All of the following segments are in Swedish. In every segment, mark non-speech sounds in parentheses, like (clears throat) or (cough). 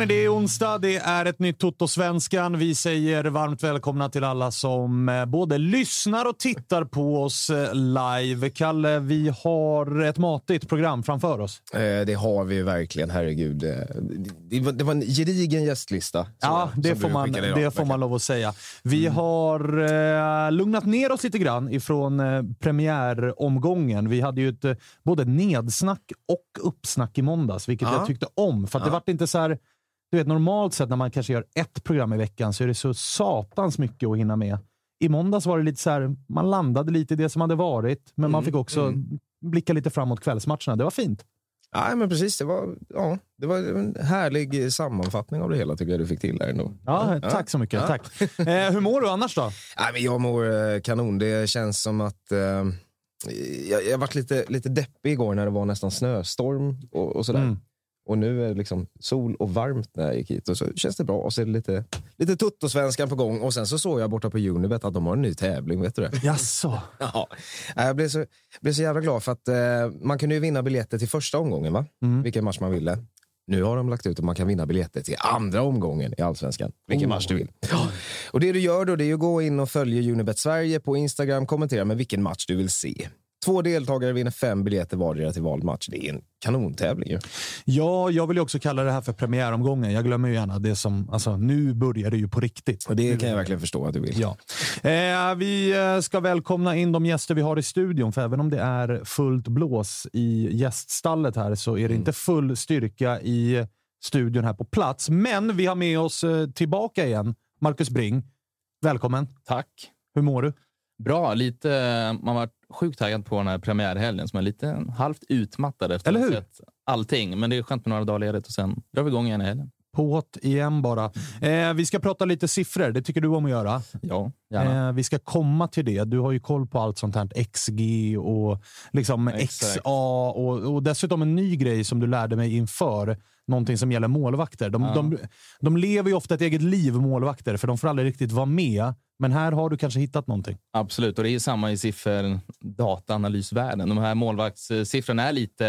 Hörni, det är onsdag. Det är ett nytt Toto-svenskan. Vi säger varmt välkomna till alla som eh, både lyssnar och tittar på oss eh, live. Kalle, vi har ett matigt program framför oss. Eh, det har vi verkligen, herregud. Eh, Det var, det var en gedigen gästlista. Ja, det, får man, idag, det får man lov att säga. Vi har eh, lugnat ner oss lite grann ifrån eh, premiäromgången. Vi hade ju ett både nedsnack och uppsnack i måndags, vilket Ja. jag tyckte om. För att det vart inte så här... Du vet, normalt sett när man kanske gör ett program i veckan så är det så satans mycket att hinna med. I måndags var det lite så här, man landade lite i det som hade varit, men Mm, man fick också blicka lite framåt kvällsmatcherna. Det var fint. Ja, men precis. Det var, ja, det var en härlig sammanfattning av det hela tycker jag du fick till där ändå. Ja, tack så mycket. Ja. Tack. Eh, hur mår du annars då? (laughs) Nej, men jag mår eh, kanon. Det känns som att... Eh, jag, jag varit lite, lite deppig igår när det var nästan snöstorm och, och sådär. Mm. Och nu är det liksom sol och varmt när jag gick hit. Och så känns det bra. Och så är det lite, lite tuttosvenskan på gång. Och sen så såg jag borta på Unibet att de har en ny tävling. Vet du det? Jaså? (laughs) Ja. Jag blev så, blev så jävla glad för att eh, man kunde ju vinna biljetter till första omgången, va? Mm. vilken match man ville. Nu har de lagt ut att man kan vinna biljetter till andra omgången i Allsvenskan. Vilken Oh. match du vill. Ja. Och Det du gör då det är att gå in och följa Unibet Sverige på Instagram. Kommentera med vilken match du vill se. Två deltagare vinner fem biljetter vardera till vald match. Det är en kanontävling ju. Ja, jag vill ju också kalla det här för premiäromgången. Jag glömmer ju gärna det som, alltså nu börjar det ju på riktigt. Och det kan jag verkligen förstå att du vill. Ja. Eh, vi eh, ska välkomna in de gäster vi har i studion, för även om det är fullt blås i gäststallet här så är det inte full styrka i studion här på plats. Men vi har med oss eh, tillbaka igen, Marcus Bring. Välkommen. Tack. Hur mår du? Bra. Lite, man var sjukt taggad på den här premiärhelgen, man är lite halvt utmattad efter Eller att ha sett allting. Men det är skönt med några dagar ledigt och sen drar vi igång igen i helgen. På't igen bara. Eh, vi ska prata lite siffror. Det tycker du om att göra. Ja, gärna. Eh, vi ska komma till det. Du har ju koll på allt sånt här. XG och liksom Exakt. XA och, och dessutom en ny grej som du lärde mig inför. Någonting som gäller målvakter. De, Ja. de, de lever ju ofta ett eget liv, målvakter, för de får aldrig riktigt vara med. Men här har du kanske hittat någonting. Absolut, och det är samma i siffror dataanalysvärlden. De här målvaktssiffrorna är lite,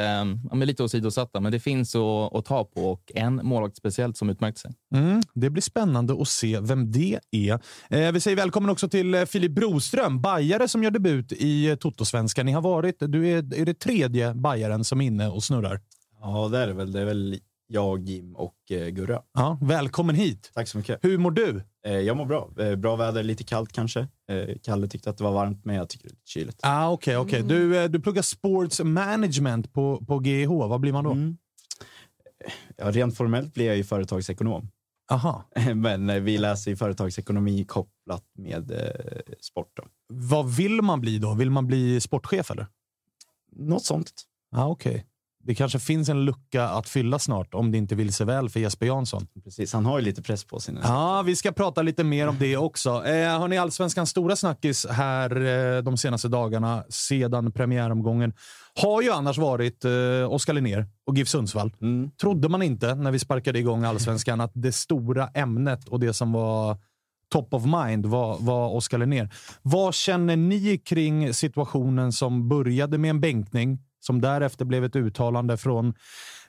ja, men lite åsidosatta, men det finns att, att ta på och en målvakt speciellt som utmärkt sig. Mm, det blir spännande att se vem det är. Eh, vi säger välkommen också till eh, Filip Broström, bajare som gör debut i eh, Totosvenskan. Ni har varit, du är, är det tredje bajaren som är inne och snurrar? Ja, det är det väl. Det är väl jag, Jim och eh, Gurra. Ja, välkommen hit. Tack så mycket. Hur mår du? Eh, jag mår bra. Eh, bra väder, lite kallt kanske. Eh, Kalle tyckte att det var varmt, men jag tycker det är lite kyligt. Ah, okay, okay. du, eh, du pluggar sports management på, på GH. Vad blir man då? Mm. Ja, rent formellt blir jag ju företagsekonom. Aha. (laughs) Men eh, vi läser ju företagsekonomi kopplat med eh, sport. Då. Vad vill man bli då? Vill man bli sportchef eller? Något sånt. Ah, Okej. Okay det kanske finns en lucka att fylla snart om det inte vill sig väl för Jesper Jansson. Precis, han har ju lite press på sig nu. Ja, vi ska prata lite mer om det också. Eh, har ni allsvenskans stora snackis här eh, de senaste dagarna sedan premiäromgången har ju annars varit eh, Oskar Linnér och GIF Sundsvall. Mm. Trodde man inte när vi sparkade igång allsvenskan att det stora ämnet och det som var top of mind var, var Oskar Linnér. Vad känner ni kring situationen som började med en bänkning som därefter blev ett uttalande från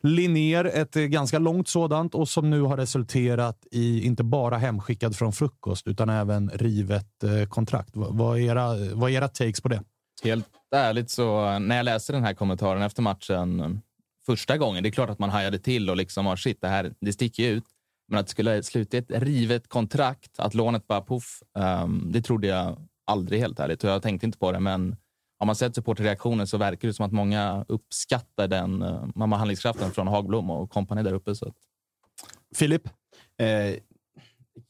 Linnér, ett eh, ganska långt sådant och som nu har resulterat i inte bara hemskickad från frukost utan även rivet eh, kontrakt. Vad är, era, vad är era takes på det? Helt ärligt så eh, när jag läste den här kommentaren efter matchen första gången, det är klart att man hajade till och liksom, var shit, det här det sticker ut. Men att det skulle sluta ett rivet kontrakt, att lånet bara poff, um, ehm, det trodde jag aldrig helt ärligt. Och jag tänkte inte på det, men har man sett supporterreaktionen så verkar det som att många uppskattar den uh, handlingskraften från Hagblom och kompani där uppe. Så att... Filip? Eh,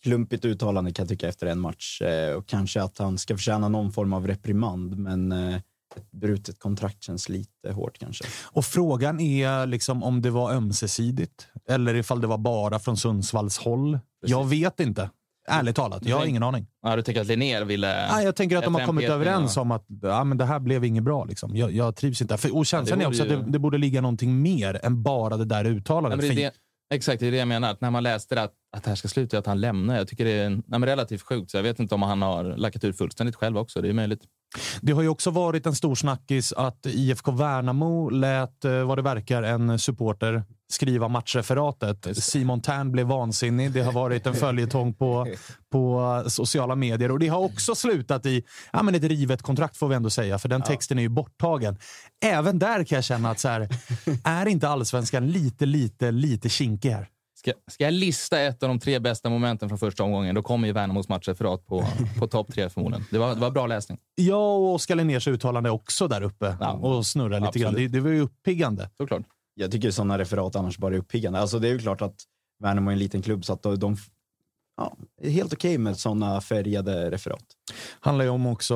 klumpigt uttalande kan jag tycka efter en match eh, och kanske att han ska förtjäna någon form av reprimand, men eh, ett brutet kontrakt känns lite hårt kanske. Och frågan är liksom om det var ömsesidigt eller ifall det var bara från Sundsvalls håll. Precis. Jag vet inte. Ärligt talat, jag har ingen aning. Ja, du tänker att Linnér ville... Ja, jag tänker att de har kommit överens om att ja, men det här blev inget bra. Liksom. Jag, jag trivs inte. För, och känslan är också ju... att det, det, borde ligga någonting mer än bara det där uttalandet. Ja, det det, exakt, det är det jag menar. Att när man läste det, att, att det här ska sluta, att han lämnar. Jag tycker det är nej, relativt sjukt. Så jag vet inte om han har lackat ur fullständigt själv också. Det är möjligt. Det har ju också varit en stor snackis att IFK Värnamo lät, eh, vad det verkar, en supporter skriva matchreferatet. Simon Tern blev vansinnig. Det har varit en följetong på, på sociala medier och det har också slutat i ja, men ett rivet kontrakt får vi ändå säga, för den texten är ju borttagen. Även där kan jag känna att så här, är inte allsvenskan lite, lite, lite kinkig här? Ska, ska jag lista ett av de tre bästa momenten från första omgången, då kommer ju Värnamos matchreferat på, på topp tre förmodligen. Det var, det var bra läsning. Ja, och Oskar Linnérs uttalande också där uppe ja, och snurra lite grann. Det, det var ju uppiggande. Såklart. Jag tycker sådana referat annars bara är uppiggande. Alltså det är ju klart att Värnamo är en liten klubb så att de, ja, är helt okej okay med sådana färgade referat. handlar ju om också,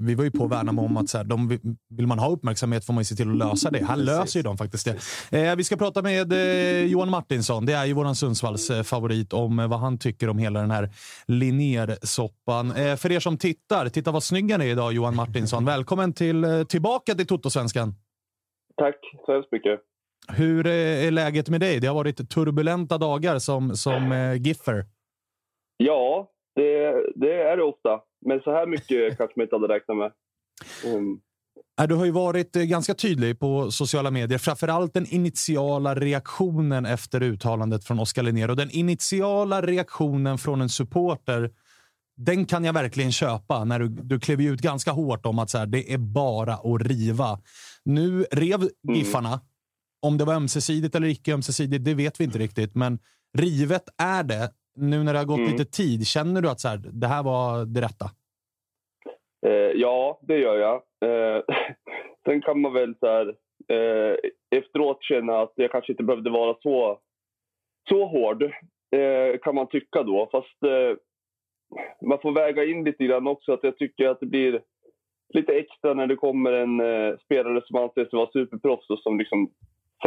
vi var ju på Värnamo om att så här, de, vill man ha uppmärksamhet får man ju se till att lösa det. Han löser ju dem faktiskt det. Eh, vi ska prata med eh, Johan Martinsson, det är ju våran Sundsvalls eh, favorit, om eh, vad han tycker om hela den här Linnér-soppan. Eh, för er som tittar, titta vad snygg han är idag Johan Martinsson. Välkommen till, eh, tillbaka till Toto-svenskan. Tack så hemskt mycket. Hur är läget med dig? Det har varit turbulenta dagar som, som eh, Giffer. Ja, det, det är det ofta. Men så här mycket (laughs) kanske man inte hade räknat med. Mm. Du har ju varit eh, ganska tydlig på sociala medier, framförallt den initiala reaktionen efter uttalandet från Oskar Linnér. Och den initiala reaktionen från en supporter, den kan jag verkligen köpa. När du, du klev ut ganska hårt om att så här, det är bara att riva. Nu rev mm. Giffarna. Mm. Om det var ömsesidigt eller icke ömsesidigt, det vet vi inte riktigt. Men rivet är det. Nu när det har gått mm. lite tid, känner du att så här, det här var det rätta? Eh, ja, det gör jag. Eh, (laughs) sen kan man väl så här, eh, efteråt känna att jag kanske inte behövde vara så, så hård, eh, kan man tycka då. Fast eh, man får väga in lite grann också att jag tycker att det blir lite extra när det kommer en eh, spelare som anses vara superproffs och som liksom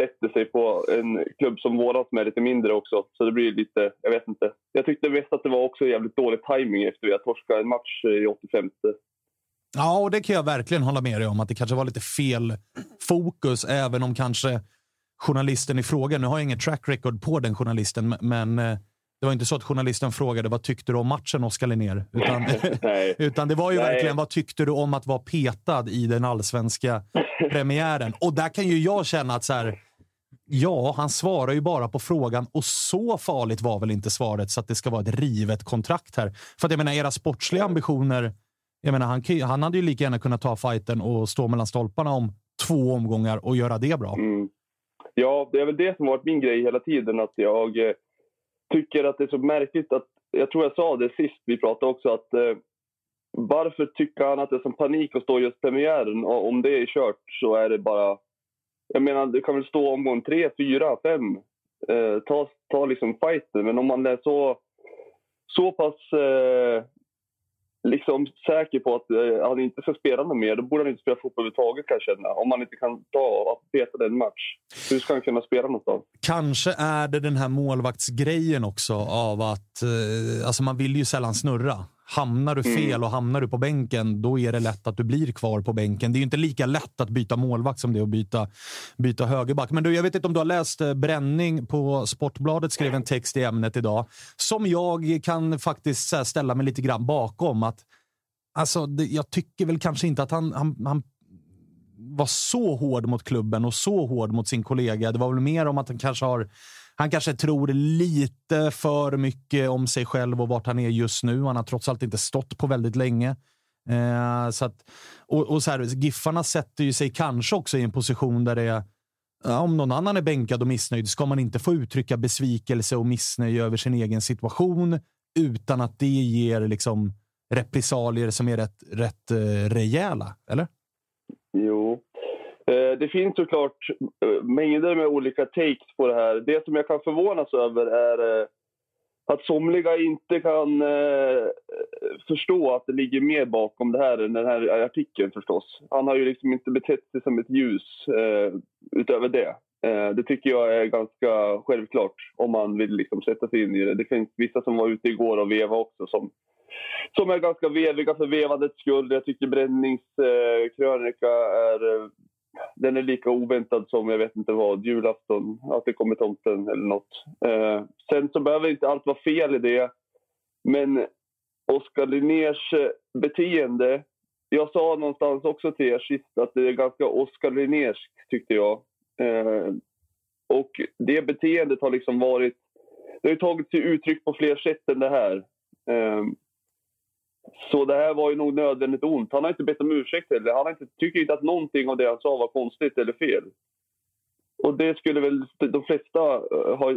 sätter sig på en klubb som våran som är lite mindre också. Så det blir lite, jag vet inte. Jag tyckte mest att det var också jävligt dålig timing efter att vi torskade en match eh, i 85. Ja, och det kan jag verkligen hålla med dig om. Att det kanske var lite fel fokus, även om kanske journalisten i fråga, nu har jag ingen track record på den journalisten, men eh, det var inte så att journalisten frågade vad tyckte du om matchen, Oskar Linnér? Utan, (laughs) (laughs) utan det var ju Nej. verkligen vad tyckte du om att vara petad i den allsvenska (laughs) premiären? Och där kan ju jag känna att så här, ja, han svarar ju bara på frågan och så farligt var väl inte svaret så att det ska vara ett rivet kontrakt här. För att jag menar, era sportsliga ambitioner, jag menar, han, han hade ju lika gärna kunnat ta fighten och stå mellan stolparna om två omgångar och göra det bra. Mm. Ja, det är väl det som har varit min grej hela tiden. Att jag eh, tycker att det är så märkligt att... Jag tror jag sa det sist vi pratade också att... Eh, varför tycker han att det är som panik att stå just premiären? Och om det är kört så är det bara... Jag menar, det kan väl stå omgång tre, fyra, fem. Eh, ta, ta liksom fighten. Men om man är så, så pass eh, liksom säker på att eh, han inte ska spela något mer, då borde han inte spela fotboll överhuvudtaget kan jag känna. Om man inte kan ta och peta den match. Hur ska han kunna spela någonstans? Kanske är det den här målvaktsgrejen också av att eh, alltså man vill ju sällan snurra. Hamnar du fel och hamnar du på bänken, då är det lätt att du blir kvar på bänken. Det är inte lika lätt att byta målvakt som det är att byta, byta högerback. Men du, jag vet inte om du har läst eh, Bränning på Sportbladet skrev en text i ämnet idag som jag kan faktiskt här, ställa mig lite grann bakom. Att, alltså, jag tycker väl kanske inte att han, han, han var så hård mot klubben och så hård mot sin kollega. Det var väl mer om att han kanske har han kanske tror lite för mycket om sig själv och vart han är just nu. Han har trots allt inte stått på väldigt länge. Eh, så att, och, och så här, Giffarna sätter ju sig kanske också i en position där det är ja, om någon annan är bänkad och missnöjd ska man inte få uttrycka besvikelse och missnöje över sin egen situation utan att det ger liksom repressalier som är rätt, rätt eh, rejäla, eller? Jo. Eh, det finns såklart eh, mängder med olika takes på det här. Det som jag kan förvånas över är eh, att somliga inte kan eh, förstå att det ligger mer bakom det här än den här artikeln förstås. Han har ju liksom inte betett sig som ett ljus eh, utöver det. Eh, det tycker jag är ganska självklart om man vill liksom sätta sig in i det. Det finns vissa som var ute igår och veva också som, som är ganska veviga för vevandets skull. Jag tycker bränningskrönika är den är lika oväntad som jag vet inte vad, julafton, att det kommer tomten eller nåt. Eh, sen så behöver inte allt vara fel i det. Men Oskar Linnérs eh, beteende, jag sa någonstans också till er sist att det är ganska Oskar Linnérskt tyckte jag. Eh, och det beteendet har liksom varit, det har tagit sig uttryck på fler sätt än det här. Eh, så det här var ju nog nödvändigt ont. Han har inte bett om ursäkt heller. Han har inte, tycker inte att någonting av det han sa var konstigt eller fel. Och det skulle väl de flesta eh, ha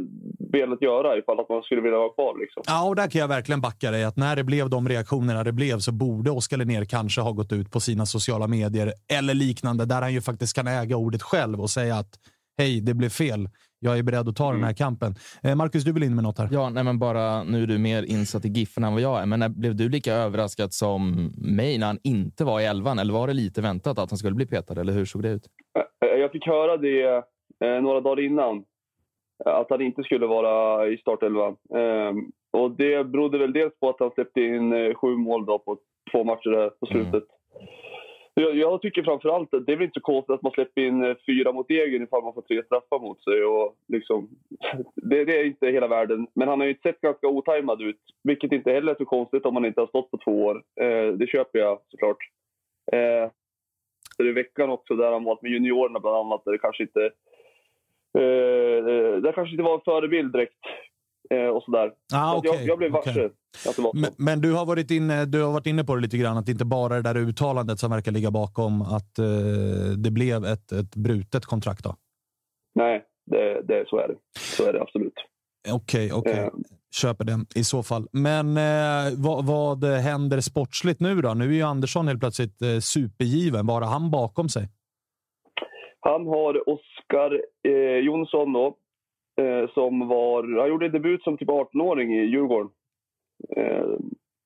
velat göra ifall att man skulle vilja vara kvar. Liksom. Ja, och där kan jag verkligen backa dig. Att när det blev de reaktionerna det blev så borde Oskar Linnér kanske ha gått ut på sina sociala medier eller liknande där han ju faktiskt kan äga ordet själv och säga att hej, det blev fel jag är beredd att ta mm. den här kampen. Eh, Marcus, du vill in med något här? Ja, nej, men bara nu är du mer insatt i Giffen än vad jag är. Men när, blev du lika överraskad som mig när han inte var i elvan? Eller var det lite väntat att han skulle bli petad? Eller hur såg det ut? Eh, jag fick höra det eh, några dagar innan. Att han inte skulle vara i startelvan. Eh, och det berodde väl dels på att han släppte in eh, sju mål då på två matcher där på slutet. Mm. Jag, jag tycker framförallt att det är väl inte så konstigt att man släpper in eh, fyra mot egen ifall man får tre straffar mot sig. Och liksom, (laughs) det, det, är inte hela världen. Men han har ju sett ganska otajmad ut, vilket inte heller är så konstigt om han inte har stått på två år. Eh, det köper jag såklart. Eh, I veckan också, där han varit med juniorerna bland annat, där det kanske inte, eh, eh det kanske inte var en förebild direkt. Eh, och sådär. Ah, okay. jag, jag, blev varse okay. Men, men, du, har varit inne, du har varit inne på det lite grann, att det inte bara är det där uttalandet som verkar ligga bakom att uh, det blev ett, ett brutet kontrakt? Då. Nej, det, det, så är det. Så är det absolut. Okej, okay, okej. Uh, Köper det i så fall. Men eh, vad, vad händer sportsligt nu då? Nu är ju Andersson helt plötsligt eh, supergiven. Vad har han bakom sig? Han har Oskar eh, Jonsson då, eh, som var... Han gjorde debut som typ 18-åring i Djurgården. Eh,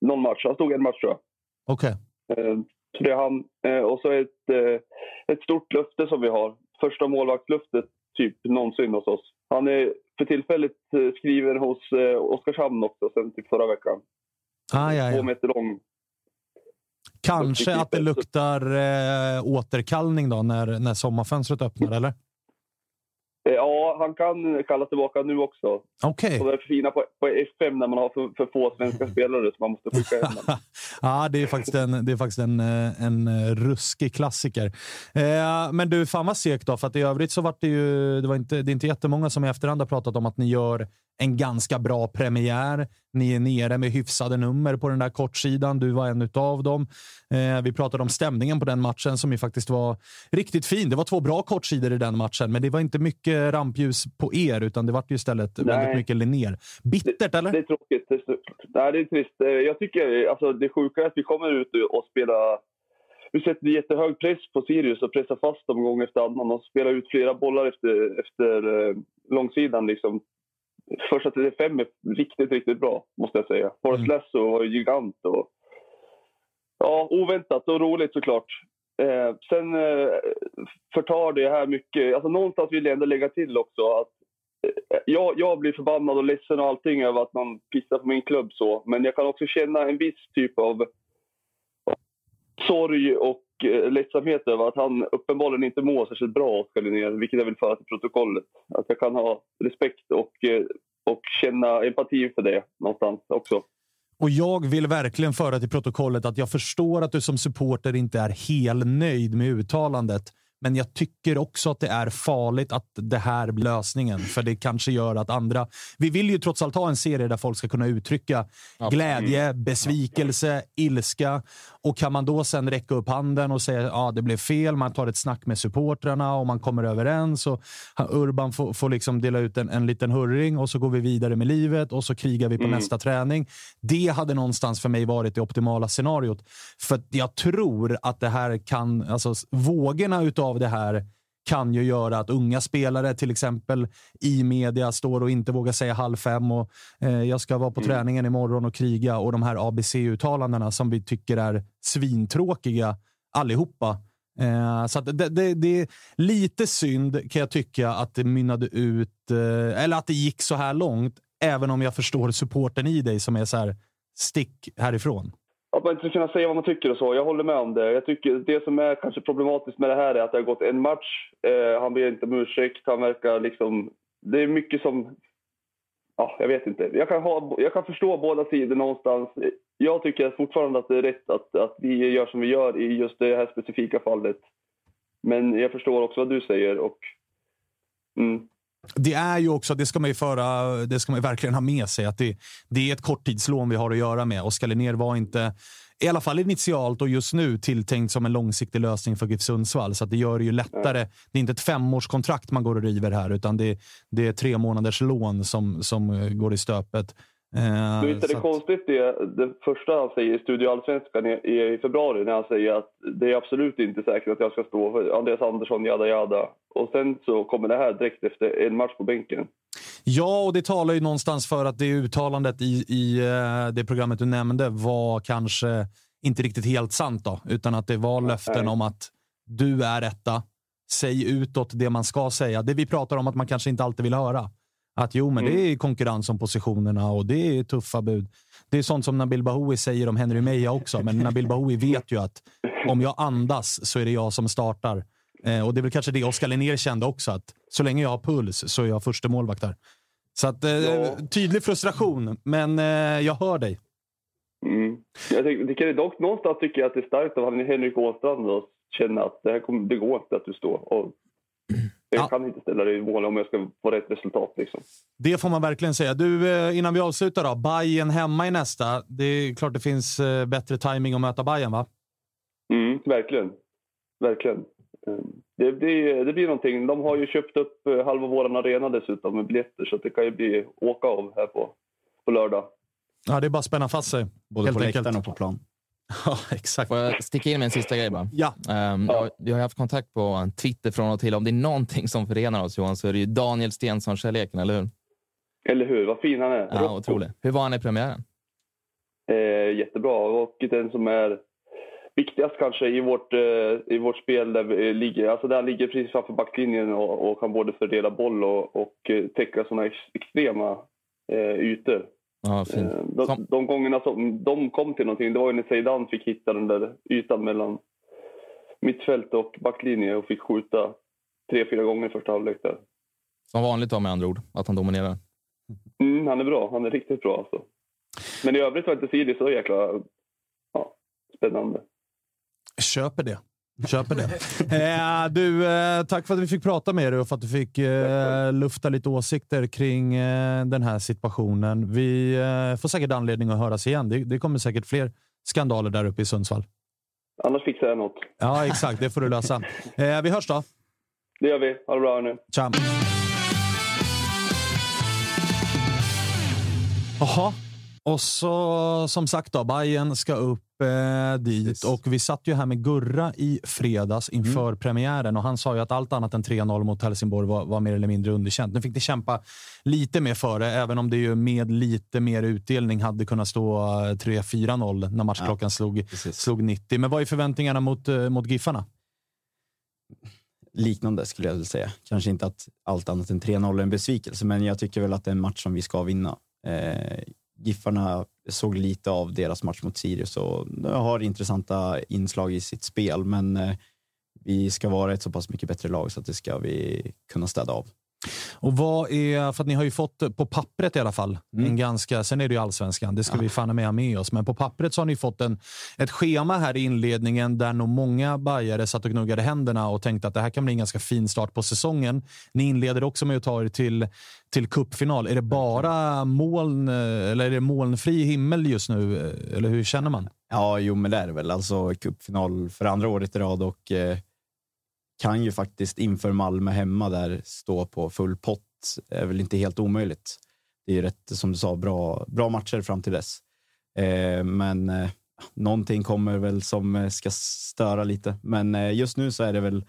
någon match. Han stod en match, tror jag. Okej. Okay. Eh, så det är han. Eh, och så ett, eh, ett stort löfte som vi har. Första målvaktslöftet typ någonsin hos oss. Han är för tillfället skriven hos eh, Oskarshamn också, sen typ förra veckan. Ah, ja, ja. Två meter lång. Kanske att det luktar eh, återkallning då när, när sommarfönstret öppnar, eller? Eh, ja, han kan kalla tillbaka nu också. Okej. Okay. det är fina på, på FM när man har för, för få svenska spelare som man måste skicka hem (laughs) Ja, det är faktiskt en, det är faktiskt en, eh, en eh, ruskig klassiker. Eh, men du, fan vad segt då, för att i övrigt så var det ju... Det, var inte, det är inte jättemånga som i efterhand har pratat om att ni gör en ganska bra premiär. Ni är nere med hyfsade nummer på den där kortsidan. Du var en av dem. Eh, vi pratade om stämningen på den matchen som ju faktiskt var riktigt fin. Det var två bra kortsidor i den matchen, men det var inte mycket rampljus på er, utan det var ju istället Nej. väldigt mycket Linnér. Bittert, eller? Det är tråkigt. Det är, nej, det är trist. Eh, jag tycker alltså, det sjuka är att vi kommer ut och spelar vi sätter jättehög press på Sirius och pressar fast dem gång efter annan och spelar ut flera bollar efter, efter eh, långsidan. Liksom. Första 35 är riktigt, riktigt bra, måste jag säga. Forrest mm. Lasso var gigant. Och, ja, oväntat och roligt såklart. Eh, sen eh, förtar det här mycket. Alltså, någonstans vill jag ändå lägga till också att eh, jag, jag blir förbannad och ledsen och allting över att man pissar på min klubb så. Men jag kan också känna en viss typ av sorg och lättsamhet över att han uppenbarligen inte mår särskilt bra, Oskar Linnér, vilket jag vill föra till protokollet. Att jag kan ha respekt och, eh, och känna empati för det någonstans också. Och jag vill verkligen föra till protokollet att jag förstår att du som supporter inte är helt nöjd med uttalandet. Men jag tycker också att det är farligt att det här blir lösningen, för det kanske gör att andra... Vi vill ju trots allt ha en serie där folk ska kunna uttrycka glädje, besvikelse, ilska. Och kan man då sen räcka upp handen och säga att ja, det blev fel, man tar ett snack med supportrarna och man kommer överens och Urban får, får liksom dela ut en, en liten hurring och så går vi vidare med livet och så krigar vi på mm. nästa träning. Det hade någonstans för mig varit det optimala scenariot. För jag tror att det här kan, alltså vågorna utav det här kan ju göra att unga spelare, till exempel i media, står och inte vågar säga halv fem och eh, jag ska vara på mm. träningen imorgon och kriga och de här ABC-uttalandena som vi tycker är svintråkiga allihopa. Eh, så det, det, det, är lite synd kan jag tycka att det mynnade ut, eh, eller att det gick så här långt, även om jag förstår supporten i dig som är så här, stick härifrån att man inte ska kunna säga vad man tycker och så. Jag håller med om det. Jag tycker det som är kanske problematiskt med det här är att det har gått en match. Eh, han ber inte om ursäkt. Han verkar liksom... Det är mycket som... Ja, jag vet inte. Jag kan, ha, jag kan förstå båda sidor någonstans. Jag tycker fortfarande att det är rätt att, att vi gör som vi gör i just det här specifika fallet. Men jag förstår också vad du säger. Och, mm. Det är ju också, det ska man ju föra, det ska man verkligen ha med sig, att det, det är ett korttidslån vi har att göra med. Oskar Linnér var inte, i alla fall initialt och just nu, tilltänkt som en långsiktig lösning för GIF Sundsvall. Så det gör det ju lättare. Det är inte ett femårskontrakt man går och river här, utan det, det är tre månaders lån som, som eh, går i stöpet. Eh, du, är det att... konstigt det, det första han säger i Studio Allsvenskan i, i, februari när han säger att det är absolut inte säkert att jag ska stå för Andreas Andersson, jada jada. Och sen så kommer det här direkt efter en match på bänken. Ja, och det talar ju någonstans för att det uttalandet i, i eh, det programmet du nämnde var kanske inte riktigt helt sant då, utan att det var löften Nej. om att du är etta. Säg utåt det man ska säga. Det vi pratar om att man kanske inte alltid vill höra. Att jo, men mm. det är konkurrens om positionerna och det är tuffa bud. Det är sånt som Nabil Bahoui säger om Henry Meja också, men Nabil Bahoui vet ju att om jag andas så är det jag som startar. Eh, och det är väl kanske det Oskar Linnér kände också, att så länge jag har puls så är jag första målvakt där. Så att, eh, ja. tydlig frustration, men eh, jag hör dig. Mm. Jag tycker dock, någonstans tycker jag att det är starkt av Henrik Åstrand att känna att det, här kommer, det går inte att du står. Och jag ja. kan inte ställa det i mål om jag ska få rätt resultat. Liksom. Det får man verkligen säga. Du, eh, innan vi avslutar då. Bayern hemma i nästa. Det är klart det finns eh, bättre timing att möta Bayern va? Mm, verkligen. Verkligen. Eh, det, det, det blir någonting. De har ju köpt upp halva vår arena dessutom med biljetter så det kan ju bli åka av här på, på lördag. Ja, det är bara att spänna fast sig. Både på läktaren och på plan. (laughs) Ja, exakt. Får jag sticka in med en sista grej bara? Ja. Um, ja. Vi har haft kontakt på Twitter från och till. Om det är någonting som förenar oss, Johan, så är det ju Daniel Stensson-kärleken, eller hur? Eller hur? Vad fin han är. Ja, otrolig. Hur var han i premiären? Eh, jättebra. Och den som är viktigast kanske i vårt, eh, i vårt spel där vi ligger, alltså där han ligger precis framför backlinjen och, och kan både fördela boll och, och eh, täcka sådana ex extrema eh, ytor. Ja, fint. Eh, de, de gångerna som de kom till någonting, det var ju när Zeidan fick hitta den där ytan mellan mittfält och backlinje och fick skjuta tre, fyra gånger i första halvlek där. Som vanligt då med andra ord, att han dominerar. Mm, han är bra. Han är riktigt bra alltså. Men i övrigt var inte Sidi så jäkla ja, spännande. Köper det. Köper det. (laughs) Eh, du, eh, tack för att vi fick prata med dig och för att du fick eh, lufta lite åsikter kring eh, den här situationen. Vi eh, får säkert anledning att höras igen. Det, det kommer säkert fler skandaler där uppe i Sundsvall. Annars fixar jag något. Ja, exakt. Det får du lösa. Eh, vi hörs då. Det gör vi. Ha det bra nu. Tja. Jaha, och så som sagt då, Bayern ska upp eh, dit. Precis. Och vi satt ju här med Gurra i fredags inför Mm. premiären och han sa ju att allt annat än 3-0 mot Helsingborg var, var mer eller mindre underkänt. Nu fick de kämpa lite mer för det, även om det ju med lite mer utdelning hade kunnat stå eh, 3-4-0 när matchklockan slog, Precis. slog 90. Men vad är förväntningarna mot, eh, mot Giffarna? Liknande skulle jag vilja säga. Kanske inte att allt annat än 3-0 är en besvikelse, men jag tycker väl att det är en match som vi ska vinna. Eh, Giffarna såg lite av deras match mot Sirius och eh, har intressanta inslag i sitt spel, men eh, vi ska vara ett så pass mycket bättre lag så att det ska vi kunna städa av. Och vad är, för att ni har ju fått på pappret i alla fall, Mm. en ganska, sen är det ju allsvenskan, det ska Ja. vi fan med ha med oss, men på pappret så har ni fått en, ett schema här i inledningen där nog många bajare satt och gnuggade händerna och tänkte att det här kan bli en ganska fin start på säsongen. Ni inleder också med att ta er till, till cupfinal. Är det bara moln, eller är det molnfri himmel just nu, eller hur känner man? Ja, jo, men det är det väl. Alltså cupfinal för andra året i rad och eh, kan ju faktiskt inför Malmö hemma där stå på full pott. Det är väl inte helt omöjligt. Det är ju rätt, som du sa, bra, bra matcher fram till dess. Eh, men eh, någonting kommer väl som eh, ska störa lite. Men eh, just nu så är det väl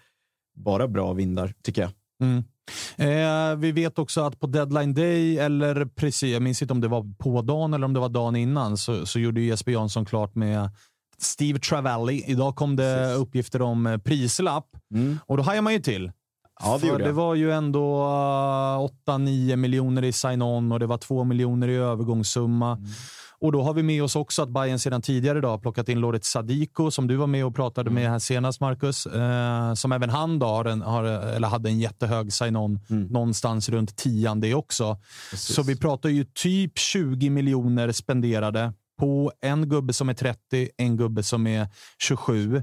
bara bra vindar, tycker jag. Mm. Eh, vi vet också att på deadline day, eller precis, jag minns inte om det var på dagen eller om det var dagen innan, så, så gjorde ju Jesper Jansson klart med Steve Travelli. Idag kom det Precis. uppgifter om eh, prislapp Mm. och då hajar man ju till. Ja, det För det var ju ändå eh, 8-9 miljoner i sign-on och det var 2 miljoner i övergångssumma. Mm. Och då har vi med oss också att Bayern sedan tidigare idag plockat in Loret Sadiko som du var med och pratade Mm. med här senast, Marcus. Eh, som även han då har en, har, eller hade en jättehög sign-on Mm. någonstans runt tian det också. Precis. Så vi pratar ju typ 20 miljoner spenderade på en gubbe som är 30, en gubbe som är 27.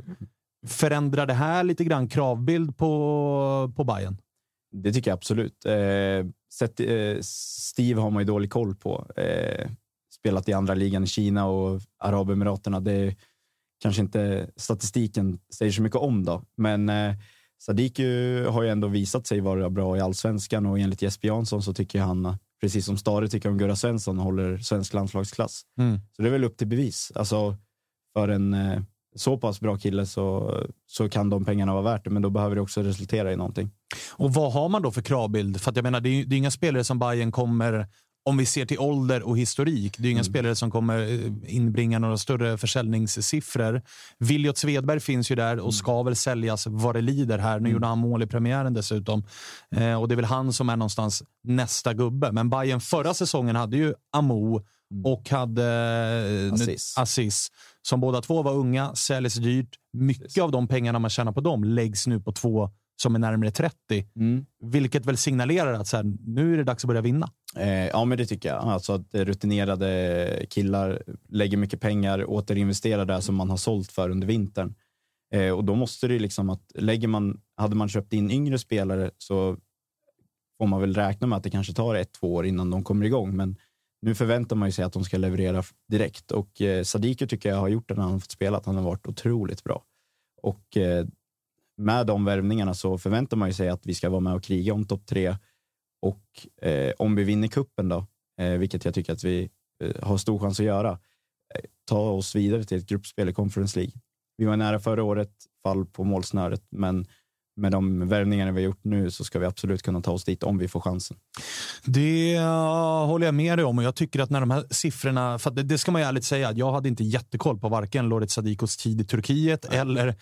Förändrar det här lite grann kravbild på, på Bayern? Det tycker jag absolut. Eh, sett, eh, Steve har man ju dålig koll på. Eh, spelat i andra ligan i Kina och Arabemiraterna. Det är kanske inte statistiken säger så mycket om då, men eh, Sadiku har ju ändå visat sig vara bra i allsvenskan och enligt Jesper Jansson så tycker han, precis som Stare tycker om Gurra Svensson, håller svensk landslagsklass. Mm. Så det är väl upp till bevis. Alltså, för en eh, så pass bra kille så, så kan de pengarna vara värt det, men då behöver det också resultera i någonting. Och vad har man då för kravbild? För jag menar, det är, ju- det är inga spelare som Bayern kommer, om vi ser till ålder och historik, det är inga spelare som kommer eh, inbringa några större försäljningssiffror. Viljot Svedberg finns ju där och ska väl säljas vad det lider här. Nu gjorde han mål i premiären dessutom. Eh, och det är väl han som är någonstans nästa gubbe. Men Bayern förra säsongen hade ju Amo och hade eh, Assis. Assis, som båda två var unga, säljs dyrt. Mycket av de pengarna man tjänar på dem läggs nu på två som är närmare 30. Vilket väl signalerar att så här, nu är det dags att börja vinna. Eh, ja, men det tycker jag. Alltså att rutinerade killar lägger mycket pengar, återinvesterar där som man har sålt för under vintern. Eh, och då måste det ju liksom att lägger man, hade man köpt in yngre spelare så får man väl räkna med att det kanske tar ett, två år innan de kommer igång. Men nu förväntar man ju sig att de ska leverera direkt och eh, Sadiku tycker jag har gjort det när han har fått spela, att han har varit otroligt bra. Och eh, med de värvningarna så förväntar man ju sig att vi ska vara med och kriga om topp tre och eh, om vi vinner kuppen då, eh, vilket jag tycker att vi eh, har stor chans att göra, eh, ta oss vidare till ett gruppspel i Conference League. Vi var nära förra året, fall på målsnöret, men med de värvningarna vi har gjort nu så ska vi absolut kunna ta oss dit om vi får chansen. Det håller jag med dig om och jag tycker att när de här siffrorna, för det, ska man ju ärligt säga, att jag hade inte jättekoll på varken Loret Sadikos tid i Turkiet eller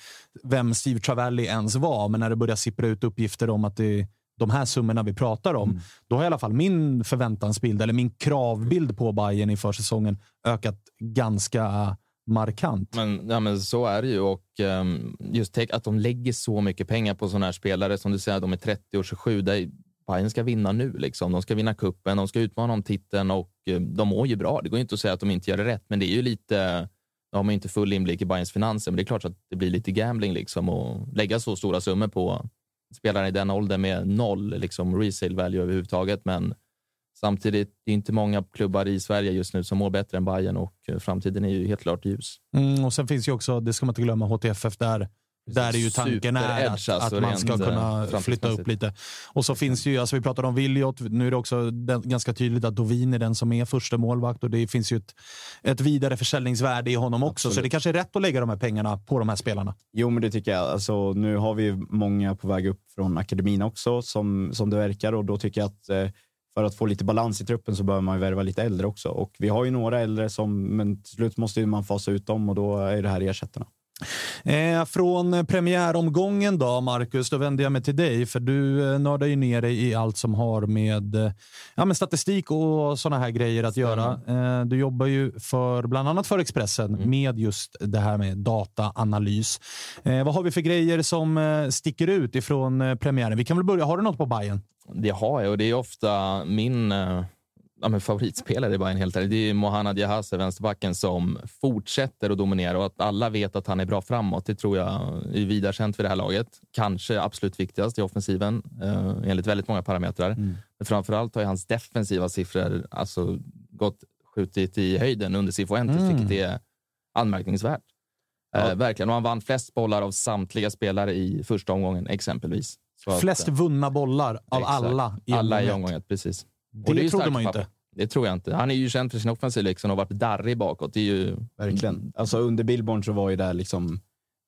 vem Steve Travelli ens var, men när det börjar sippra ut uppgifter om att det de här summorna vi pratar om, då har i alla fall min förväntansbild eller min kravbild på Bayern i försäsongen ökat ganska markant. Men, ja, men så är det ju. Och ehm, just tänk att de lägger så mycket pengar på sådana här spelare. Som du säger, de är 30 och 27. Där Bayern ska vinna nu. Liksom. De ska vinna kuppen, de ska utmana om titeln och eh, de mår ju bra. Det går inte att säga att de inte gör det rätt, men det är ju lite har man inte full inblick i Bayerns finanser, men det är klart att det blir lite gambling liksom och lägga så stora summor på spelare i den åldern med noll liksom, resale value överhuvudtaget. Men samtidigt, det är inte många klubbar i Sverige just nu som mår bättre än Bayern och eh, framtiden är ju helt klart ljus. Mm, och sen finns ju också, det ska man inte glömma, HTFF där där är ju tanken är att, Super-edge, att alltså, man ska kunna eh, flytta upp lite. Och så finns ju, alltså vi pratade om Williot, nu är det också den, ganska tydligt att Dovin är den som är första målvakt och det finns ju ett, ett vidare försäljningsvärde i honom också. Så Absolut. det kanske är rätt att lägga de här pengarna på de här spelarna. Jo, men det tycker jag. Alltså, nu har vi många på väg upp från akademin också, som, som det verkar. Och då tycker jag att eh, för att få lite balans i truppen så behöver man ju värva lite äldre också. Och vi har ju några äldre, som, men till slut måste ju man fasa ut dem och då är det här ersättarna. Eh, från premiäromgången då, Marcus, då vänder jag mig till dig. För du eh, nördar ju ner dig i allt som har med, eh, ja, med statistik och såna här grejer att göra. Eh, du jobbar ju för bland annat för Expressen med just det här med dataanalys. Vad har vi för grejer som sticker ut ifrån premiären? Vi kan väl börja. Har du något på Bayern? Det har jag och det är ofta min ja, men favoritspelare i Bayern helt ärligt. Det är Mohanad Jahase, vänsterbacken, som fortsätter att dominera och att alla vet att han är bra framåt. Det tror jag är vida känt för det här laget. Kanske absolut viktigast i offensiven eh, enligt väldigt många parametrar. Men framförallt har hans defensiva siffror alltså, gått skjutit i höjden under Cifuentes, Mm. vilket är anmärkningsvärt. Eh, verkligen. Och han vann flest bollar av samtliga spelare i första omgången, exempelvis. Så att, Flest eh, vunna bollar av Exakt. alla i alla i omgång ett. omgång ett, precis. Det, ju trodde man ju inte. Det tror jag inte. Han är ju känd för sin offensiv liksom och varit darrig bakåt. Det är ju... Verkligen. Alltså under Billborn så var ju det liksom,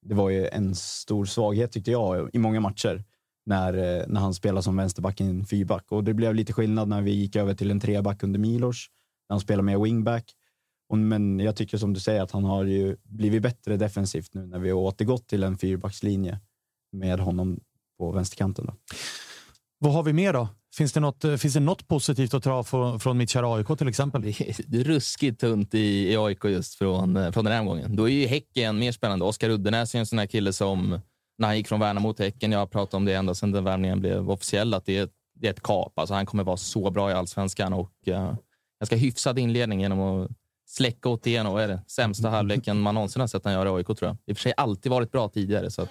det var ju en stor svaghet tyckte jag i många matcher. När, eh, när han spelade som vänsterback i en fyrback. Och det blev lite skillnad när vi gick över till en treback under Milos. När han spelade med wingback. Och, men jag tycker som du säger att han har ju blivit bättre defensivt nu när vi har återgått till en fyrbackslinje med honom på vänsterkanten. Då. Vad har vi mer då? Finns det något, eh, finns det något positivt att dra från, från mitt kära AIK till exempel? Det är, ruskigt tunt i, i AIK just från, eh, från den här omgången. Då är ju Häcken mer spännande. Oskar Uddenäs är en sån här kille som, när han gick från Värnamo till Häcken, jag har pratat om det ända sedan den värvningen blev officiell, att det är, det är ett kap. Alltså han kommer vara så bra i allsvenskan och eh, uh, ganska hyfsad inledning genom att släcka åt igen och är det sämsta halvleken man någonsin har sett han göra i AIK tror jag. I och för sig alltid varit bra tidigare så att,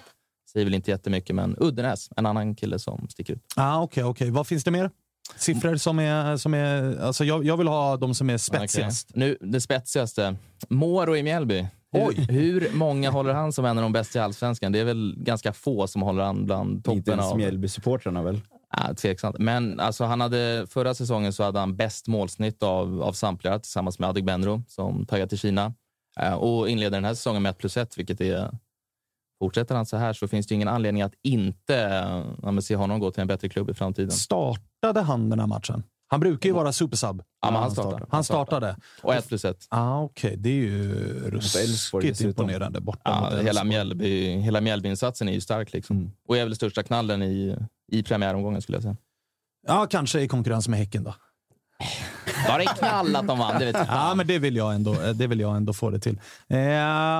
säger väl inte jättemycket, men Uddenäs, en annan kille som sticker ut. Ah, Okej, okej. Vad finns det mer? Siffror som är... Som är alltså jag, jag vill ha de som är spetsigast. Okej. Nu, det spetsigaste. Moro i Mjällby. Hur, hur många håller han som en av de bästa i allsvenskan? Det är väl ganska få som håller han bland Inte toppen ens av... Mjällby-supportrarna väl? Ja, tveksamt. Men alltså, han hade, förra säsongen så hade han bäst målsnitt av, av samtliga tillsammans med Adegbenro som taggade till Kina. Eh, och inleder den här säsongen med 1 plus 1, vilket är... Fortsätter han så här så finns det ingen anledning att inte eh, ja, se honom gå till en bättre klubb i framtiden. Startade han den här matchen? Han brukar ju vara supersub. Ja, men han startar. Han startade. Och 1 plus 1. Ah, Okej, det är ju ruskigt imponerande borta Ja, mot hela. Mjällby, hela Mjällby-insatsen är ju stark. Liksom. Mm. Och är väl största knallen i, i premiäromgången skulle jag säga. Ja, kanske i konkurrens med Häcken då. (laughs) Var det knall att de vann? Det vet jag. Ja, men det vill jag ändå, det vill jag ändå få det till. Eh,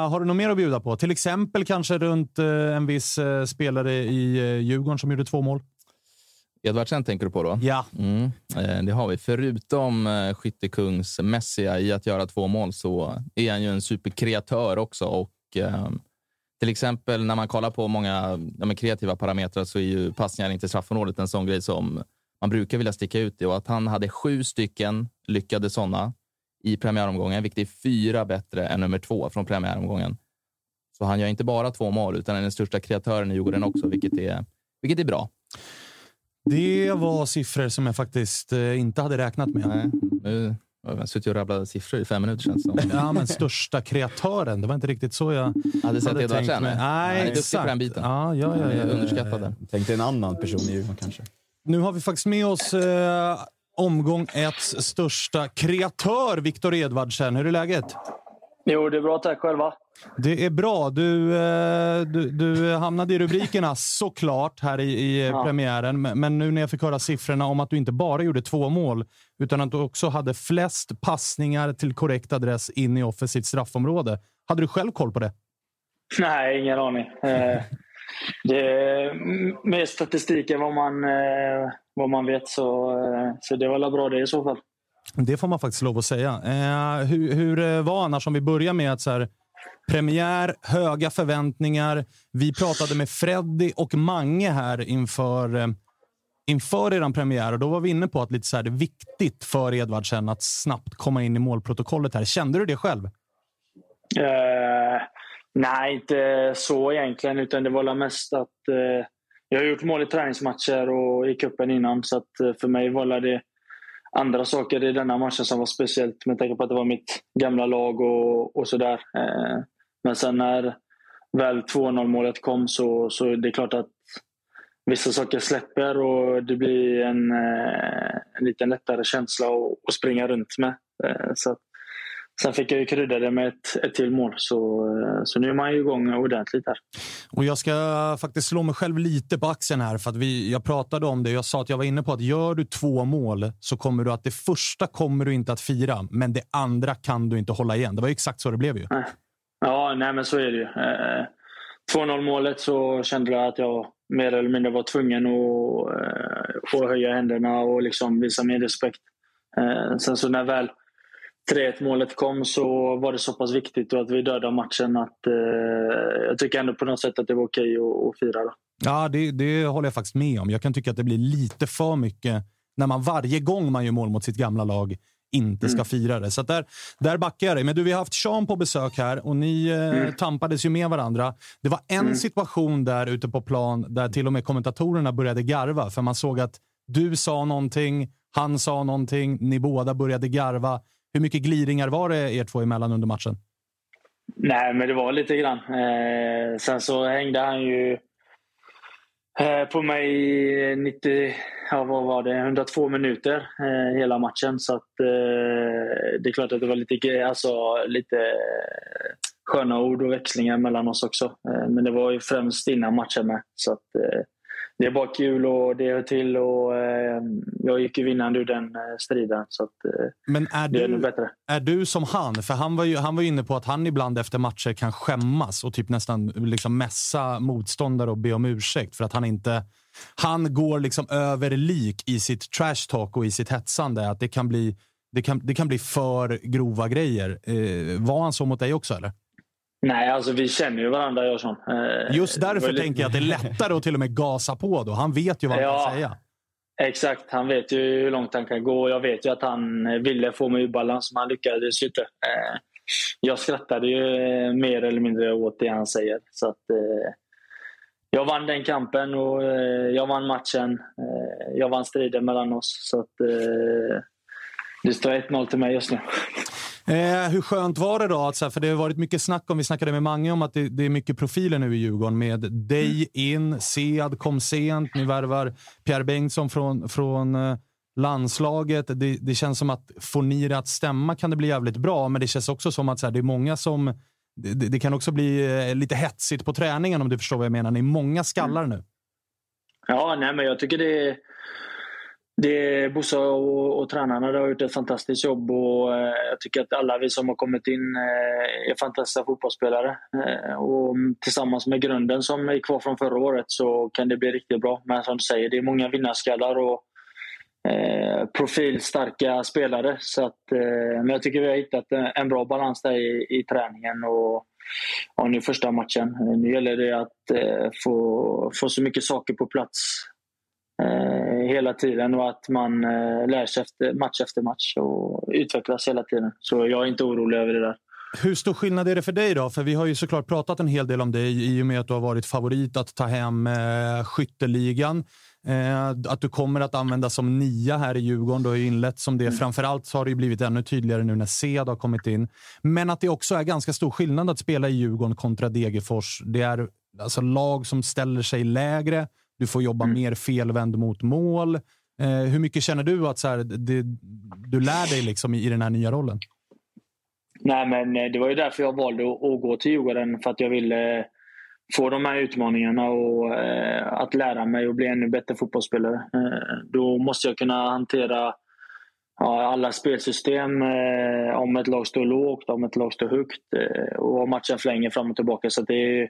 har du något mer att bjuda på? Till exempel kanske runt eh, en viss eh, spelare i eh, Djurgården som gjorde två mål? Edvardsen tänker du på då? Ja. Mm, eh, det har vi. Förutom eh, skyttekungs-mässiga i att göra två mål så är han ju en superkreatör också. Och, eh, till exempel när man kollar på många ja, kreativa parametrar så är ju passningar inte straffområdet en sån grej som man brukar vilja sticka ut i. Och att han hade sju stycken lyckade sådana i premiäromgången, vilket är fyra bättre än nummer två från premiäromgången. Så han gör inte bara två mål, utan är den största kreatören i Djurgården också, vilket är, vilket är bra. Det var siffror som jag faktiskt eh, inte hade räknat med. Nej, nu har jag suttit och rabblat siffror i fem minuter känns det som. Ja, men största kreatören. Det var inte riktigt så jag Hade sett hade tänkt mig. Han Nej, är duktig på den biten. Ja, ja, ja, Han ja, ja, Underskattad. Tänkte en annan person i Djurgården kanske. Nu har vi faktiskt med oss eh, omgång ett största kreatör, Viktor Edvardsen. Hur är läget? Jo, det är bra. Tack själva. Det är bra. Du, eh, du, du hamnade i rubrikerna såklart här i, i Ja. premiären. Men men nu när jag fick höra siffrorna om att du inte bara gjorde två mål utan att du också hade flest passningar till korrekt adress in i offensivt straffområde. Hade du själv koll på det? Nej, ingen aning. Det är mer statistik än vad man, eh, vad man vet, så, eh, så det var väl bra det i så fall. Det får man faktiskt lov att säga. Eh, hur, hur eh, var annars, om vi börjar med att så här, Premiär, höga förväntningar. Vi pratade med Freddy och Mange här inför, inför er premiär och då var vi inne på att lite så här, det är viktigt för Edvardsen att snabbt komma in i målprotokollet. här. Kände du det själv? Eh, nej, inte så egentligen. Utan det var mest att eh, jag har gjort mål i träningsmatcher och i cupen innan. Så att eh, för mig var det andra saker i denna matchen som var speciellt med tanke på att det var mitt gamla lag och, och sådär. Eh, men sen när väl 2-0 målet kom så, så det är klart att vissa saker släpper och det blir en, eh, en lite lättare känsla att, att springa runt med. Eh, så att, Sen fick jag ju krydda det med ett, ett till mål, så, så nu är man ju igång ordentligt här. Och jag ska faktiskt slå mig själv lite på axeln här, för att vi, jag pratade om det. Jag sa att jag var inne på att gör du två mål så kommer du att det första kommer du inte att fira, men det andra kan du inte hålla igen. Det var exakt så det blev ju. Ja, nej men så är det ju. Eh, 2-0 målet så kände jag att jag mer eller mindre var tvungen att, eh, att höja händerna och liksom visa min respekt. Eh, sen så när väl 3-1 målet kom så var det så pass viktigt att vi dödade matchen att eh, jag tycker ändå på något sätt att det var okej att, att fira. Då. Ja, det, det håller jag faktiskt med om. Jag kan tycka att det blir lite för mycket när man varje gång man gör mål mot sitt gamla lag inte ska mm. fira det. Så där, där backar jag dig. Men du, vi har haft Sean på besök här och ni eh, mm. tampades ju med varandra. Det var en mm. situation där ute på plan där till och med kommentatorerna började garva för man såg att du sa någonting, han sa någonting, ni båda började garva. Hur mycket gliringar var det er två emellan under matchen? Nej, men det var lite grann. Eh, sen så hängde han ju eh, på mig 90, ja, vad var det, 102 minuter eh, hela matchen. Så att, eh, det är klart att det var lite, alltså, lite eh, sköna ord och växlingar mellan oss också. Eh, men det var ju främst innan matchen med. Så att, eh, det är bara kul och det hör till. Och, eh, jag gick ju vinnande ur den eh, striden. Så att, eh, Men är det du, är bättre. Är du som han? För han var, ju, han var inne på att han ibland efter matcher kan skämmas och typ nästan liksom mässa motståndare och be om ursäkt för att han inte... Han går liksom över lik i sitt trash talk och i sitt hetsande. Att det kan bli, det kan, det kan bli för grova grejer. Eh, var han så mot dig också eller? Nej, alltså vi känner ju varandra jag och eh, Just därför tänker jag att det är lättare att till och med gasa på då. Han vet ju vad han ja, kan säga. Exakt, han vet ju hur långt han kan gå. Jag vet ju att han ville få mig ur balans, men han lyckades ju inte. Eh, jag skrattade ju eh, mer eller mindre åt det han säger. Så att, jag vann den kampen och jag vann matchen. Jag vann striden mellan oss. Så att, det står 1-0 till mig just nu. Eh, hur skönt var det då? Att, för det har varit mycket snack om, vi snackade med Mange om att det, det är mycket profiler nu i Djurgården med dig in, Sead kom sent, ni värvar Pierre Bengtsson från, från eh, landslaget. Det, det, känns som att får ni det att stämma kan det bli jävligt bra, men det känns också som att så här, det är många som... Det, det, kan också bli eh, lite hetsigt på träningen om du förstår vad jag menar. Ni är många skallar nu. Ja, nej, men jag tycker det är det, Bosse och, och tränarna har gjort ett fantastiskt jobb och eh, jag tycker att alla vi som har kommit in eh, är fantastiska fotbollsspelare. Eh, och tillsammans med grunden som är kvar från förra året så kan det bli riktigt bra. Men som du säger, det är många vinnarskallar och eh, profilstarka spelare. Så att, eh, men jag tycker vi har hittat en, en bra balans där i, i träningen. Och, och nu första matchen. Nu gäller det att eh, få, få så mycket saker på plats hela tiden och att man eh, lär sig efter, match efter match och utvecklas hela tiden. Så jag är inte orolig över det där. Hur stor skillnad är det för dig då? För vi har ju såklart pratat en hel del om dig i och med att du har varit favorit att ta hem eh, skytteligan. Eh, att du kommer att användas som nia här i Djurgården. Du har ju inlett som det. Mm. Framförallt så har det blivit ännu tydligare nu när Ced har kommit in. Men att det också är ganska stor skillnad att spela i Djurgården kontra Degerfors. Det är alltså lag som ställer sig lägre du får jobba mm. mer felvänd mot mål. Eh, hur mycket känner du att så här, det, du lär dig liksom i, i den här nya rollen? Nej, men eh, det var ju därför jag valde att, gå till Djurgården. För att jag ville få de här utmaningarna och eh, att lära mig och bli ännu bättre fotbollsspelare. Eh, då måste jag kunna hantera alla spelsystem. Eh, om ett lag står lågt, om ett lag står högt eh, och om matchen flänger fram och tillbaka. Så det är, Eh,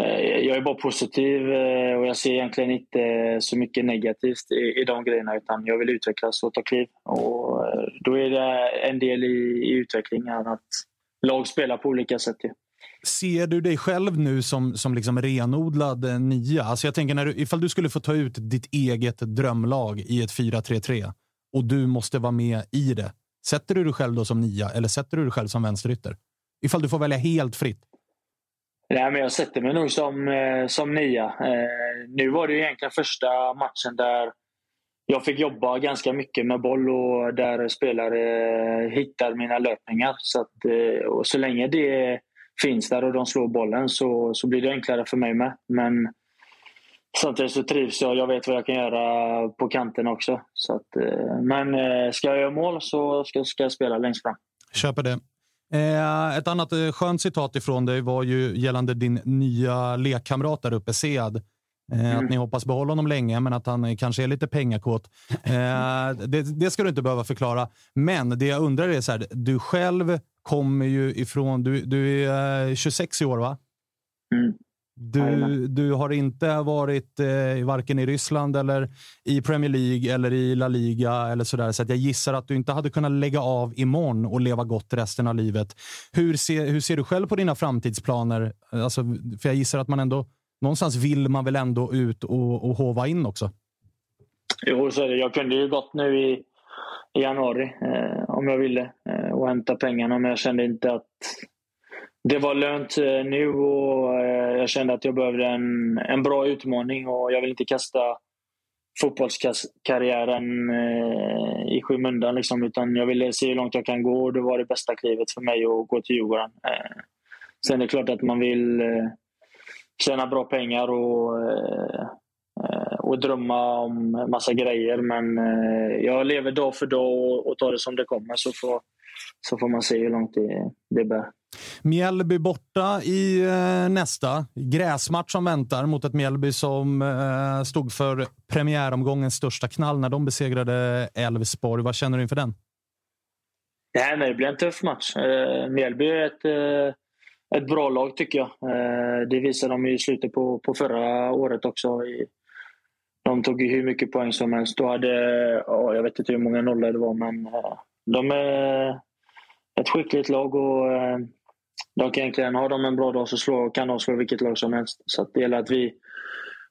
Eh, jag är bara positiv eh, och jag ser egentligen inte så mycket negativt i, de grejerna utan jag vill utvecklas och ta kliv. Och eh, då är det en del i, i utvecklingen att lag spelar på olika sätt. Ser du dig själv nu som, som liksom renodlad nia? Alltså jag tänker när du, ifall du skulle få ta ut ditt eget drömlag i ett 4-3-3 och du måste vara med i det. Sätter du dig själv då som nia eller sätter du dig själv som vänsterytter? Ifall du får välja helt fritt. Nej, men jag sätter mig nog som, eh, som nia. Eh, nu var det ju egentligen första matchen där jag fick jobba ganska mycket med boll och där spelare eh, hittar mina löpningar. Så, att, och så länge det finns där och de slår bollen så, så blir det enklare för mig med. Men samtidigt så trivs jag. Jag vet vad jag kan göra på kanten också. Så att, men ska jag göra mål så ska, ska jag spela längst fram. Köper det. Eh, ett annat eh, skönt citat ifrån dig var ju gällande din nya lekkamrat där uppe, Sead. Eh, mm. Att ni hoppas behålla honom länge, men att han kanske är lite pengakåt. Det, det, ska du inte behöva förklara. Men det jag undrar är så här, du själv kommer ju ifrån, du, du är 26 i år va? Mm. Du, du har inte varit eh, varken i Ryssland eller i Premier League eller i La Liga eller sådär. Så att jag gissar att du inte hade kunnat lägga av imorgon och leva gott resten av livet. Hur ser, hur ser du själv på dina framtidsplaner? Alltså, för jag gissar att man ändå någonstans vill man väl ändå ut och, och hova in också? Jo, så är det. Jag kunde ju gått nu i, i januari eh, om jag ville eh, och hämta pengarna, men jag kände inte att det var lönt eh, nu och eh, jag kände att jag behövde en, en bra utmaning och jag vill inte kasta fotbollskarriären eh, i skymundan. Liksom, utan jag ville se hur långt jag kan gå och det var det bästa klivet för mig att gå till Djurgården. Sen är det klart att man vill tjäna bra pengar och, och drömma om massa grejer. Men jag lever dag för dag och tar det som det kommer så får, så får man se hur långt det, det bär. Mjällby borta i eh, nästa. Gräsmatch som väntar mot ett Mjällby som eh, stod för premiäromgångens största knall när de besegrade Elfsborg. Vad känner du inför den? Nej, men det blir en tuff match. Eh, Mjällby är ett eh, ett bra lag tycker jag. Eh, det visade de i slutet på, på förra året också. De tog ju hur mycket poäng som helst. Då hade, jag vet inte hur många nollor det var, men eh, de är ett skickligt lag och eh, kan egentligen, har de en bra dag så slå, kan de slå vilket lag som helst. Så det gäller att vi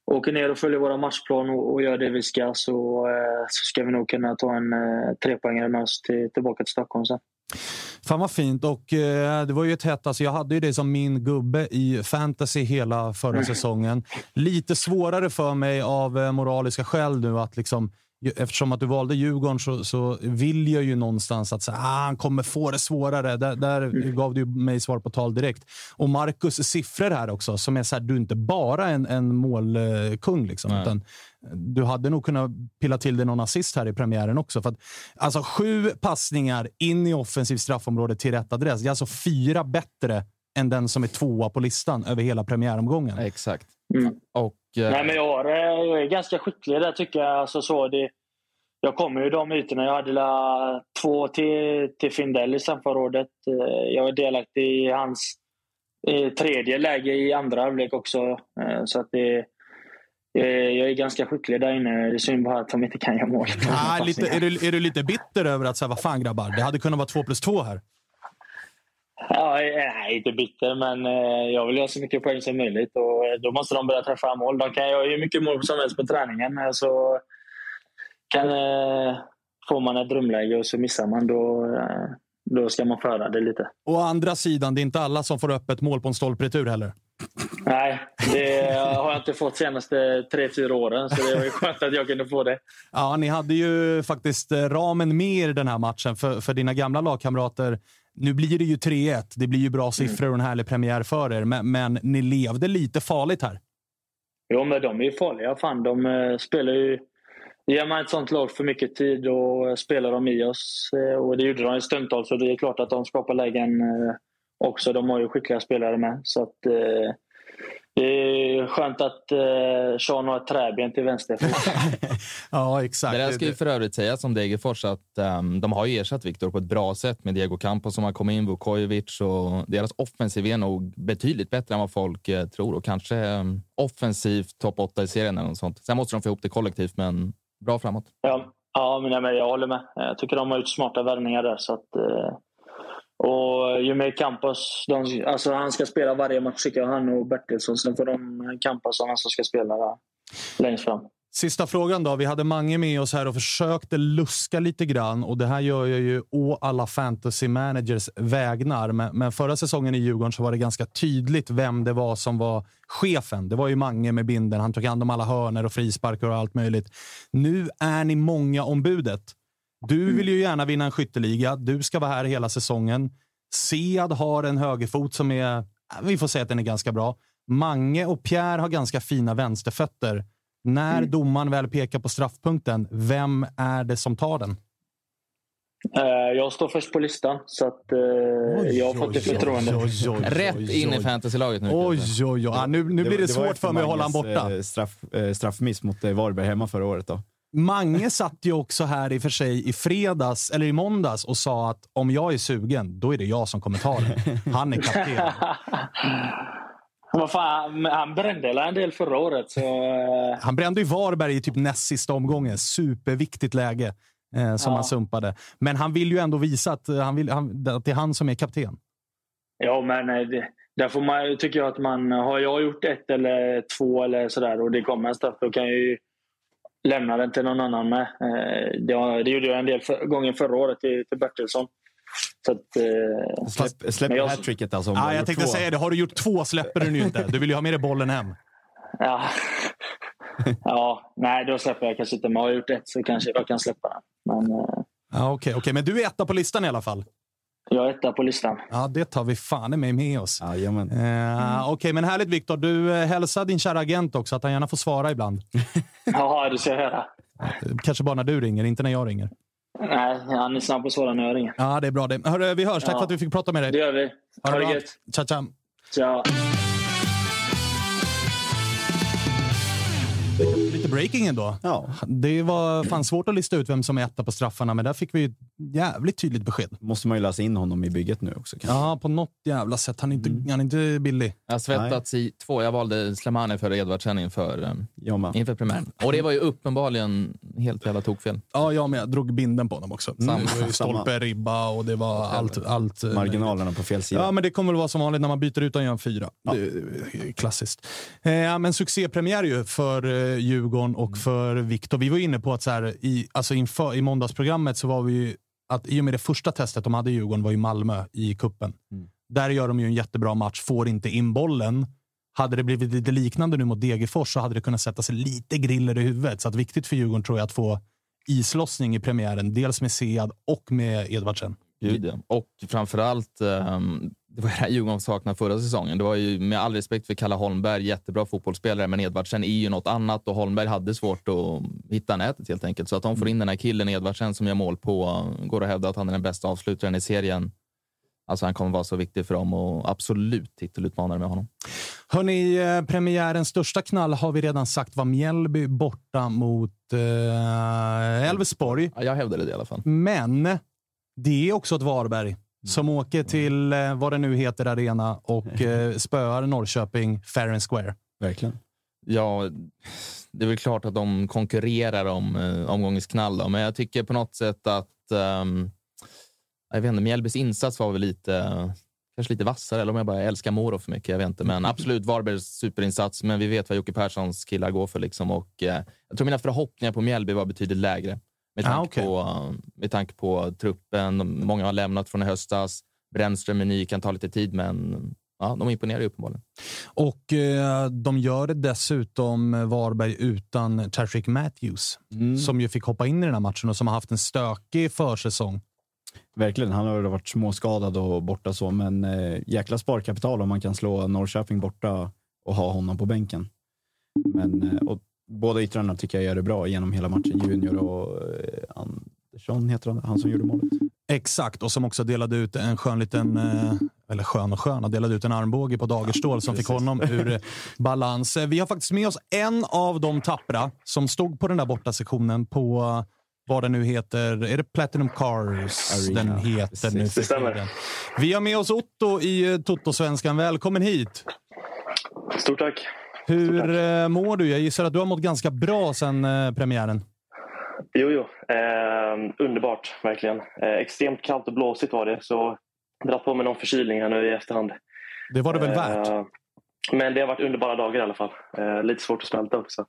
åker ner och följer våra matchplan och, och gör det vi ska så, så ska vi nog kunna ta en trepoängare med oss till, tillbaka till Stockholm sen. Fan vad fint. Och eh, det var ju ett hett, alltså jag hade ju det som min gubbe i fantasy hela förra mm. säsongen. Lite svårare för mig av eh, moraliska skäl nu att liksom Eftersom att du valde Djurgården så, så vill jag ju någonstans att ah, han kommer få det svårare. Där, där mm. gav du mig svar på tal direkt. Och Marcus siffror här också, som är så här, du är inte bara en, en målkung. Liksom, utan du hade nog kunnat pilla till dig någon assist här i premiären också. För att, alltså sju passningar in i offensiv straffområde till rätt adress. Det är alltså fyra bättre än den som är tvåa på listan över hela premiäromgången. Exakt. Mm. Och, eh... Nej, men jag, jag, är ganska skicklig där tycker jag. Alltså, så det, jag kommer ju de ytorna. Jag hade la två till, till Findell i straffområdet. Eh, jag är delaktig i hans eh, tredje läge i andra halvlek också. Eh, så att det, jag är ganska skicklig där inne. Det är synd bara att de inte kan göra mål. (laughs) Ah, lite, är, du, är du lite bitter över att säga vad fan grabbar, det hade kunnat vara två plus två här? Ja, nej, inte bitter, men jag vill göra så mycket poäng som möjligt. Och då måste de börja träffa mål. De kan göra hur mycket mål som helst på träningen. Så kan, får man ett drömläge och så missar man, då, då ska man föra det lite. Å andra sidan, det är inte alla som får upp ett mål på en stolpretur heller. Nej, det har jag inte fått de senaste tre, fyra åren. Så det var ju skönt att jag kunde få det. Ja, ni hade ju faktiskt eh, ramen med i den här matchen för, för dina gamla lagkamrater. Nu blir det ju 3-1. Det blir ju bra siffror och en härlig premiär för er. Men, men ni levde lite farligt här. Jo, men de är ju farliga. Fan, de uh, spelar ju... Ger man ett sånt lag för mycket tid och spelar de i oss. Uh, och det gjorde de i stundtals, så det är klart att de skapar lägen också. De har ju skickliga spelare med. Så att, eh, det är skönt att eh, Sean har ett träben till vänster. (laughs) ja, exakt. Det där ska ju för övrigt sägas om Degerfors att um, de har ju ersatt Viktor på ett bra sätt med Diego Campos som har kommit in, Vukovic och deras offensiv är nog betydligt bättre än vad folk eh, tror och kanske um, offensivt topp 8 i serien eller något sånt. Sen måste de få ihop det kollektivt, men bra framåt. Ja, ja men jag håller med. Jag tycker de har gjort smarta värvningar där så att eh, och ju mer Campos, de, alltså han ska spela varje match tycker jag, han och Bertilsson. Sen får de Campos som ska spela där, längst fram. Sista frågan då. Vi hade Mange med oss här och försökte luska lite grann och det här gör jag ju å alla fantasy managers vägnar. Men, men, förra säsongen i Djurgården så var det ganska tydligt vem det var som var chefen. Det var ju Mange med binden. Han tog hand om alla hörner och frisparkar och allt möjligt. Nu är ni många om budet. Du vill ju gärna vinna en skytteliga. Du ska vara här hela säsongen. Sead har en högerfot som är, vi får säga att den är ganska bra. Mange och Pierre har ganska fina vänsterfötter. När mm. domaren väl pekar på straffpunkten, vem är det som tar den? Uh, jag står först på listan, så att, uh, oj, jag har fått det förtroendet. Rätt in i fantasylaget nu. Oj, oj, oj. Ja, nu, nu blir det, det svårt för mig att hålla honom borta. Eh, straff, straffmiss mot Varberg hemma förra året. då. Mange satt ju också här i för sig i fredags, eller i måndags, och sa att om jag är sugen, då är det jag som kommer ta den. Han är kapten. (laughs) Vad fan, han brände en del förra året. Så... Eh. Han brände ju Varberg i typ näst sista omgången. Superviktigt läge eh, som ja. han sumpade. Men han vill ju ändå visa att, eh, han vill, han, att det är han som är kapten. Ja, men eh, det, där får man, tycker jag att man... Har jag gjort ett eller två eller sådär och det kommer en straff, då kan jag ju lämna den till någon annan med. Det, det gjorde jag en del för, gånger förra året till, till Bertilsson. Så att, eh, Släpp, släpp jag... hattricket alltså. Ah, jag tänkte två. säga det. Har du gjort två släpper du nu inte. Du vill ju ha med dig bollen hem. Ja. (laughs) ja, nej då släpper jag kanske inte. Men har jag gjort ett så kanske jag kan släppa den. Men, eh... ja, okay, okay. Men du är etta på listan i alla fall? Jag är etta på listan. Ja, det tar vi fan med, med oss. Ja, uh, Okej, okay, men härligt Viktor. Du uh, hälsar din kära agent också att han gärna får svara ibland. (laughs) ja, det ska jag göra. Kanske bara när du ringer, inte när jag ringer. Nej, han är snabb på att svara när jag ringer. Ja, det är bra det. Hörru, vi hörs. Tack ja. för att vi fick prata med dig. Det gör vi. Ha, ha det gött. Ciao, ciao. Ciao. Lite breaking ändå. Ja. Det var fan svårt att lista ut vem som är etta på straffarna, men där fick vi ett jävligt tydligt besked. Måste man ju läsa in honom i bygget nu också. Kanske. Ja, på något jävla sätt. Han är inte, mm. han är inte billig. Jag har svettats Nej. i två. Jag valde Slemani före Edvardsen inför, um, inför premiären. Och det var ju uppenbarligen helt jävla tokfel. Ja, jag med. Jag drog binden på honom också. Mm. Det var ju stolpe, ribba och det var allt. allt eh, Marginalerna på fel sida. Ja, men det kommer väl vara som vanligt när man byter ut och gör en fyra. Ja. Det är klassiskt. Eh, men succépremiär ju för eh, Djurgården och för Viktor. Vi var inne på att så här, i, alltså inför, i måndagsprogrammet så var vi ju att i och med det första testet de hade i Djurgården var ju Malmö i kuppen. Mm. Där gör de ju en jättebra match, får inte in bollen. Hade det blivit lite liknande nu mot Degerfors så hade det kunnat sätta sig lite griller i huvudet. Så att viktigt för Djurgården tror jag att få islossning i premiären. Dels med Sead och med Edvardsen. Gud, ja. Och framförallt, um, det var det här Djurgården saknade förra säsongen. Det var ju med all respekt för Kalle Holmberg, jättebra fotbollsspelare, men Edvardsen är ju något annat och Holmberg hade svårt att hitta nätet helt enkelt. Så att de får in den här killen Edvardsen som gör mål på, går att hävda att han är den bästa avslutaren i serien. Alltså han kommer vara så viktig för dem och absolut titelutmanare med honom. Hörni, eh, premiärens största knall har vi redan sagt var Mjällby borta mot eh, Elfsborg. Ja, jag hävdade det i alla fall. Men det är också ett Varberg som åker till eh, vad det nu heter arena och eh, spöar Norrköping fair and square. Verkligen. Ja, det är väl klart att de konkurrerar om eh, omgångens knall, då, men jag tycker på något sätt att um, jag vet inte, Mjällbys insats var väl lite, kanske lite vassare, eller om jag bara älskar Moro för mycket. Jag vet inte, men absolut Varbergs superinsats. Men vi vet vad Jocke Perssons killar går för. Liksom, och, eh, jag tror mina förhoppningar på Mjällby var betydligt lägre. Med tanke, ah, okay. på, med tanke på truppen. Många har lämnat från i höstas. Brännström är ny, kan ta lite tid, men ja, de imponerar ju uppenbarligen. Och eh, de gör det dessutom, Varberg, utan Tashrik Matthews. Mm. Som ju fick hoppa in i den här matchen och som har haft en stökig försäsong. Verkligen. Han har varit småskadad och borta så, men eh, jäkla sparkapital om man kan slå Norrköping borta och ha honom på bänken. Men, eh, och båda yttrarna tycker jag gör det bra genom hela matchen. Junior och eh, Andersson heter han, han som gjorde målet. Exakt, och som också delade ut en skön liten, eh, eller skön och skön, delade ut en armbåge på Dagerstål ja, som fick honom ur (laughs) balans. Vi har faktiskt med oss en av de tappra som stod på den där borta sektionen på vad den nu heter. Är det Platinum Cars Arena. den heter nu? Det stämmer. Vi har med oss Otto i eh, Toto-svenskan. Välkommen hit! Stort tack! Hur. Eh, mår du? Jag gissar att du har mått ganska bra sedan eh, premiären. Jo, jo. Eh, underbart, verkligen. Eh, extremt kallt och blåsigt var det, så dragit på mig någon förkylning här nu i efterhand. Det var det väl värt? Eh, men det har varit underbara dagar i alla fall. Eh, lite svårt att smälta också.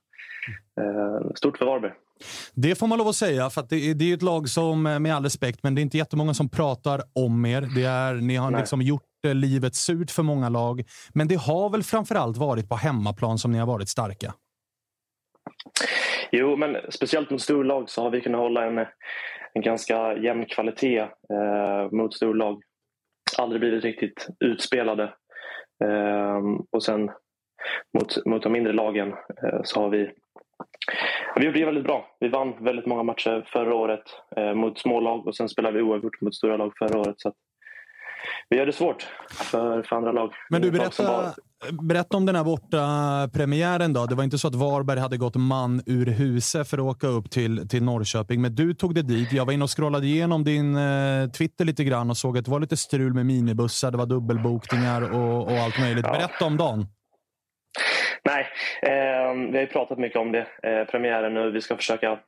Eh, stort för Varberg. Det får man lov att säga, för att det, är, det är ett lag som, med all respekt, men det är inte jättemånga som pratar om er. Det är, ni har liksom gjort Eh, livet surt för många lag, men det har väl framförallt varit på hemmaplan som ni har varit starka? Jo, men speciellt mot storlag så har vi kunnat hålla en, en ganska jämn kvalitet eh, mot storlag. Aldrig blivit riktigt utspelade. Eh, och sen mot, mot de mindre lagen eh, så har vi vi gjorde det väldigt bra. Vi vann väldigt många matcher förra året eh, mot små lag och sen spelade vi oavgjort mot stora lag förra året. Så vi gör det svårt för, för andra lag. Men du, berätta, berätta om den här borta premiären då. Det var inte så att Varberg hade gått man ur huset för att åka upp till, till Norrköping, men du tog det dit. Jag var inne och scrollade igenom din eh, Twitter lite grann och såg att det var lite strul med minibussar, det var dubbelbokningar och, och allt möjligt. Berätta om dagen. Nej, eh, vi har ju pratat mycket om det. Eh, premiären nu. Vi ska försöka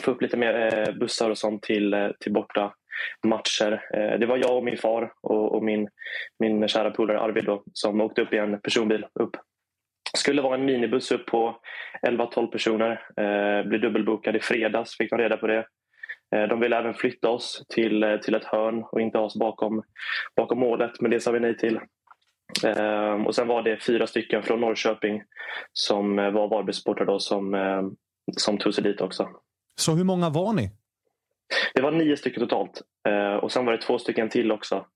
få upp lite mer eh, bussar och sånt till, eh, till borta matcher. Eh, det var jag och min far och, och min, min kära polare Arvid då, som åkte upp i en personbil upp. skulle vara en minibuss upp på 11-12 personer. Eh, blev dubbelbokad i fredags, fick de reda på det. Eh, de ville även flytta oss till, eh, till ett hörn och inte ha oss bakom, bakom målet, men det sa vi nej till. Eh, och sen var det fyra stycken från Norrköping som eh, var Varbergssupportrar som, eh, som tog sig dit också. Så hur många var ni? Det var nio stycken totalt. Eh, och sen var det två stycken till också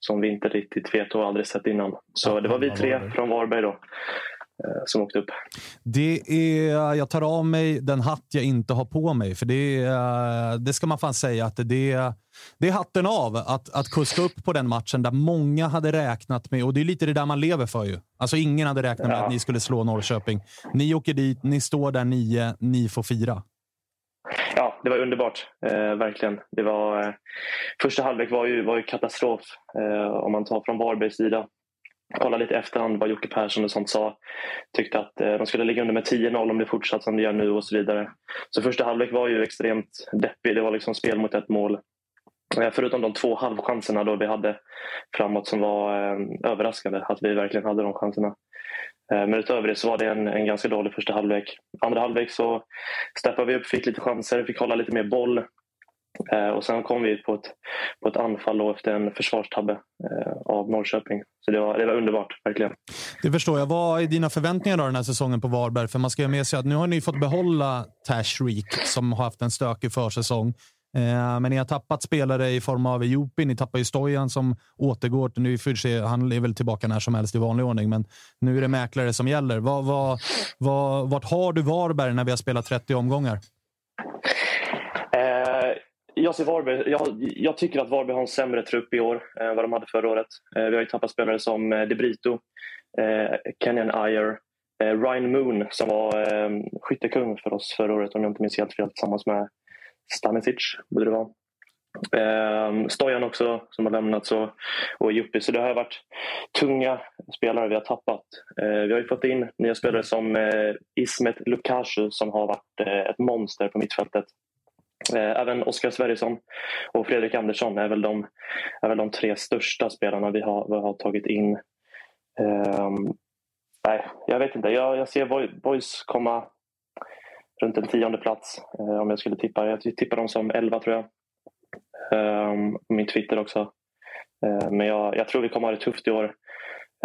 som vi inte riktigt vet och aldrig sett innan. Så det var vi tre från Varberg då eh, som åkte upp. Det är, jag tar av mig den hatt jag inte har på mig, för det, är, det ska man fan säga att det, det är hatten av att, att kuska upp på den matchen där många hade räknat med, och det är lite det där man lever för ju. Alltså ingen hade räknat med ja. att ni skulle slå Norrköping. Ni åker dit, ni står där nio, ni får fira. Det var underbart. Eh, verkligen. Det var, eh, första halvlek var ju, var ju katastrof eh, om man tar från Varbergs sida. Kolla lite efterhand vad Jocke Persson och sånt sa. Tyckte att eh, de skulle ligga under med 10-0 om det fortsatt som det gör nu och så vidare. Så första halvlek var ju extremt deppig. Det var liksom spel mot ett mål. Eh, förutom de två halvchanserna då vi hade framåt som var eh, överraskande att vi verkligen hade de chanserna. Eh, men utöver det så var det en, en ganska dålig första halvlek. Andra halvlek så steppade vi upp, fick lite chanser, fick hålla lite mer boll. Eh, och sen kom vi på ett, på ett anfall efter en försvarstabbe eh, av Norrköping. Så det var, det var underbart, verkligen. Det förstår jag. Vad är dina förväntningar då den här säsongen på Varberg? För man ska ju med sig att nu har ni fått behålla Tash Reek som har haft en stökig försäsong. Eh, men ni har tappat spelare i form av Jopi. Ni tappar ju Stojan som återgår. Nu får se, han är väl tillbaka när som helst i vanlig ordning, men nu är det mäklare som gäller. Vad, vad, vad, vart har du Varberg när vi har spelat 30 omgångar? Eh, jag, ser Varberg, jag, jag, tycker att Varberg har en sämre trupp i år än vad de hade förra året. Eh, vi har ju tappat spelare som eh, De Brito, eh, Kenyan Ayer, eh, Ryan Moon som var eh, skyttekung för oss förra året om jag inte minns helt fel tillsammans med Stanisic borde det vara. Eh, Stojan också som har lämnat så, och Juppi. Så det har varit tunga spelare vi har tappat. Eh, vi har fått in nya spelare som eh, Ismet Lukasju som har varit eh, ett monster på mittfältet. Eh, även Oskar Sverrisson och Fredrik Andersson är väl de, är väl de tre största spelarna vi har, vi har tagit in. Ehm, nej, jag vet inte. Jag, jag ser Boys komma runt en tionde plats eh, om jag skulle tippa. Jag tippar dem som elva tror jag. Ehm, min Twitter också. Ehm, men jag, jag, tror vi kommer ha det tufft i år.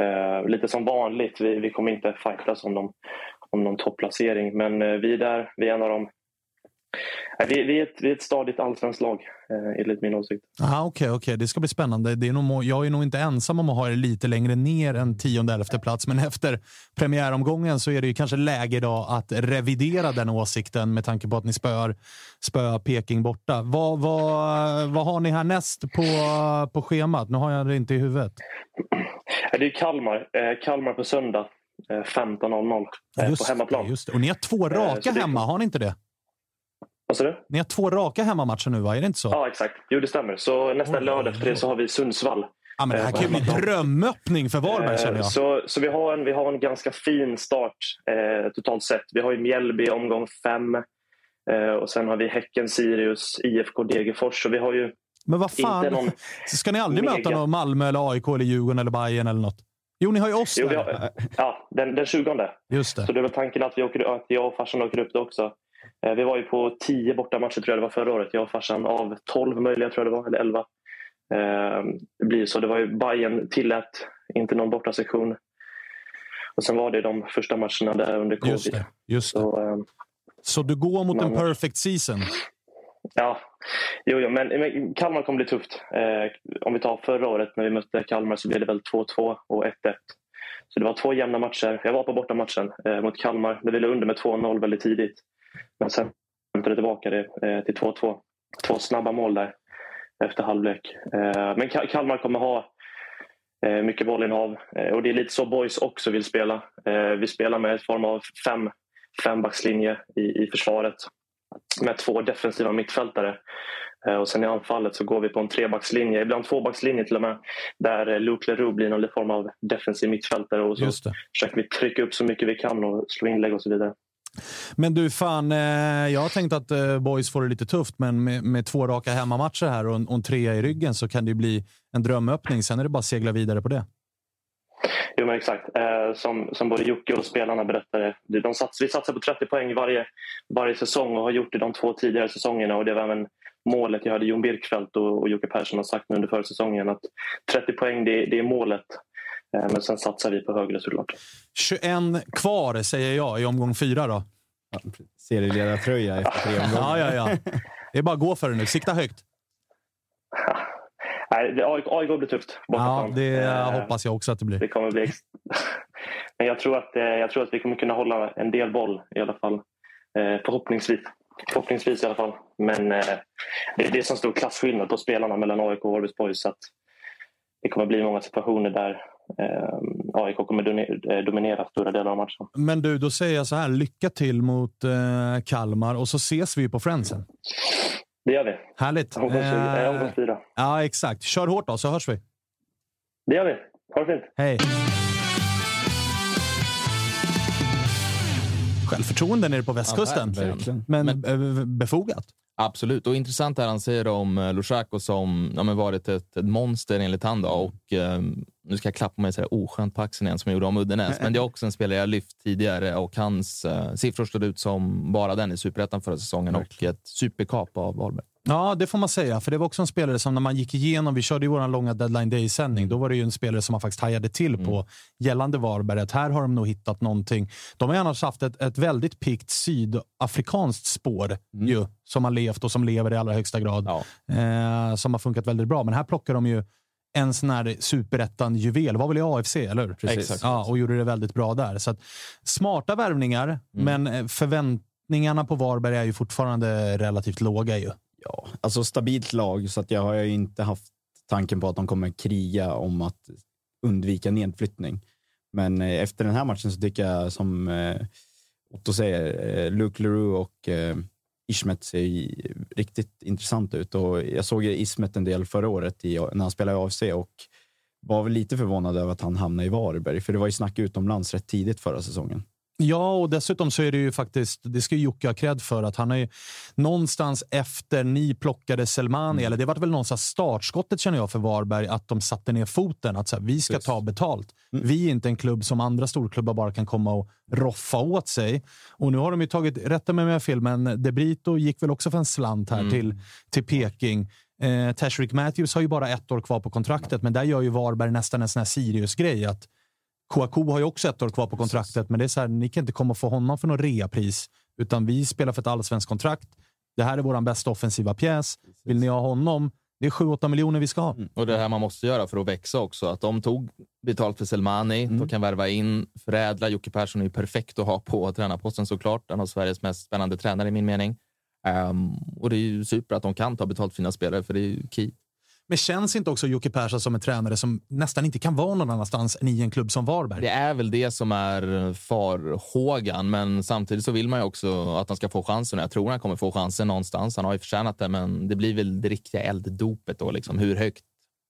Ehm, lite som vanligt, vi, vi kommer inte fightas om någon, om någon topplacering men eh, vi är där, vi är en av de vi, vi, är ett, vi är ett stadigt allsvenskt lag, eh, enligt min åsikt. Okej, okay, okay, det ska bli spännande. Det är nog, jag är nog inte ensam om att ha det lite längre ner än tionde elfte plats, men efter premiäromgången så är det ju kanske läge idag att revidera den åsikten med tanke på att ni spöar, spöar Peking borta. Vad, vad, vad har ni härnäst på, på schemat? Nu har jag det inte i huvudet. Det är Kalmar. Eh, Kalmar på söndag. 15.00 eh, på hemmaplan. Just det. Och ni har två raka hemma, har ni inte det? Vad sa du? Ni har två raka hemmamatcher nu, va? Är det inte så? Ja, exakt. Jo, det stämmer. Så nästa oh, lördag efter det så har vi Sundsvall. Ja, men det här kan ju bli drömöppning för Varberg känner jag. Så, så vi, har en, vi har en ganska fin start eh, totalt sett. Vi har ju Mjällby omgång fem. Eh, och sen har vi Häcken, Sirius, IFK Degerfors. Så vi har ju Men vad fan, Inte någon (laughs) ska ni aldrig mega- möta någon Malmö, eller AIK, eller Djurgården eller Bayern eller något? Jo, ni har ju oss Jo, där. har, ja, den, den 20. Just det. Så det är väl tanken att, vi åker, att jag och farsan åker upp det också. Eh, Vi var ju på 10 bortamatcher tror jag det var förra året. Jag och farsan av 12 möjliga tror jag det var, eller 11. Eh, det blir så. Det var ju Bayern tillät inte någon bortasektion. Och sen var det de första matcherna där under covid. Just det. Just det. Så, eh, Så du går mot en Men- perfect season? Ja, jo, jo, men, men Kalmar kommer bli tufft. Eh, om vi tar förra året när vi mötte Kalmar så blev det väl 2-2 och 1-1. Så det var två jämna matcher. Jag var på bortamatchen eh, mot Kalmar. Där vi låg under med 2-0 väldigt tidigt. Men sen hämtade tillbaka det eh, till 2-2. Två snabba mål där efter halvlek. Eh, men Ka- Kalmar kommer ha eh, mycket bollinnehav. Eh, och det är lite så boys också vill spela. Vi spelar med en form av fem, fembackslinje i, i försvaret med två defensiva mittfältare. Och sen i anfallet så går vi på en trebackslinje, ibland tvåbackslinje till och med, där Luke Leroux blir någon form av defensiv mittfältare och så försöker vi trycka upp så mycket vi kan och slå inlägg och så vidare. Men du, fan, eh, jag har tänkt att eh, boys får det lite tufft, men med, med två raka hemmamatcher här och en, och en trea i ryggen så kan det ju bli en drömöppning. Sen är det bara att segla vidare på det. Jo, men exakt. Eh, som, som både Jocke och spelarna berättade. de- De sats, vi satsar på 30 poäng varje, varje säsong och har gjort det de två tidigare säsongerna. Och det var även målet. Jag hörde Jon Birkfeldt och, och Jocke Persson ha sagt nu under förra säsongen att 30 poäng det, det är målet. Eh, men sen satsar vi på högre såklart. 21 kvar säger jag i omgång fyra då. Serieledartröja efter tre omgångar. Ja, ja, ja. Det är bara att gå för det nu. Sikta högt. (laughs) Nej, det- AIK, AIK blir tufft. Ja, det Eh, hoppas jag också att det blir. Det kommer bli (laughs) Men jag tror, att, eh, jag tror att vi kommer kunna hålla en del boll i alla fall. Eh, förhoppningsvis. Förhoppningsvis i alla fall. Men det, det är så stor klasskillnad på spelarna mellan AIK och Århus Boys så att det kommer bli många situationer där AIK kommer eh, dominera stora delar av matchen. Men du, då säger jag så här. Lycka till mot eh, Kalmar och så ses vi på Friendsen. Det gör vi. Härligt. Omgång fyra- eh, ja, exakt. Kör hårt då, så hörs vi. Det gör vi. Ha det fint. Hej. Självförtroende nere på västkusten. Ja, men befogat. Absolut. Och intressant är han säger om eh, Lushaku som ja, men varit ett, ett monster enligt han. Då. Och, eh, nu ska jag klappa mig så här oskönt på axeln igen som jag gjorde om Uddenäs. Men det är också en spelare jag lyft tidigare och hans eh, siffror stod ut som bara den i Superettan förra säsongen och ett superkap av Wahlberg. Ja, det får man säga. För det var också en spelare som när man gick igenom, vi körde ju vår långa deadline day-sändning, då var det ju en spelare som man faktiskt hajade till på gällande Varberg. Att här har de nog hittat någonting. De har annars haft ett, ett väldigt pikt sydafrikanskt spår ju, som har levt och som lever i allra högsta grad. Eh, som har funkat väldigt bra. Men här plockar de ju en sån här superettan-juvel. var väl i AFC, eller hur? Precis. Exakt. Ja, och gjorde det väldigt bra där. Så att, smarta värvningar, men eh, förväntningarna på Varberg är ju fortfarande relativt låga. ju. Ja, alltså stabilt lag, så att jag har ju inte haft tanken på att de kommer kriga om att undvika nedflyttning. Men eh, efter den här matchen så tycker jag, som eh, Otto säger, eh, Luke Leroux och eh, Ismet ser ju riktigt intressant ut. Och jag såg Ismet en del förra året i, när han spelade i AFC och var väl lite förvånad över att han hamnade i Varberg, för det var ju snack utomlands rätt tidigt förra säsongen. Ja, och dessutom så är det ju faktiskt, det ska ju Jocke ha cred för, att han är ju någonstans efter ni plockade Selmani, eller det var väl någonstans startskottet känner jag för Varberg, att de satte ner foten. Att så här, vi ska Precis. ta betalt. Vi är inte en klubb som andra storklubbar bara kan komma och roffa åt sig. Och nu har de ju tagit, rätta mig om jag har fel, men De Brito gick väl också för en slant här till, till Peking. Eh, Tashrik Matthews har ju bara ett år kvar på kontraktet, men där gör ju Varberg nästan en sån här Sirius-grej. att Kouakou har ju också ett år kvar på kontraktet, men det är så här, ni kan inte komma och få honom för något reapris, utan vi spelar för ett allsvenskt kontrakt. Det här är vår bästa offensiva pjäs. Vill ni ha honom? Det är 7-8 miljoner vi ska ha. Och det här man måste göra för att växa också. Att de tog betalt för Selmani, de kan värva in, förädla. Jocke Persson är ju perfekt att ha på tränarposten såklart. En av Sveriges mest spännande tränare i min mening. Ehm, och det är ju super att de kan ta betalt för sina spelare, för det är ju key. Men känns inte också Jocke Persson som en tränare som nästan inte kan vara någon annanstans än i en klubb som Varberg? Det är väl det som är farhågan, men samtidigt så vill man ju också att han ska få chansen. Jag tror han kommer få chansen någonstans. Han har ju förtjänat det, men det blir väl det riktiga elddopet då, liksom hur högt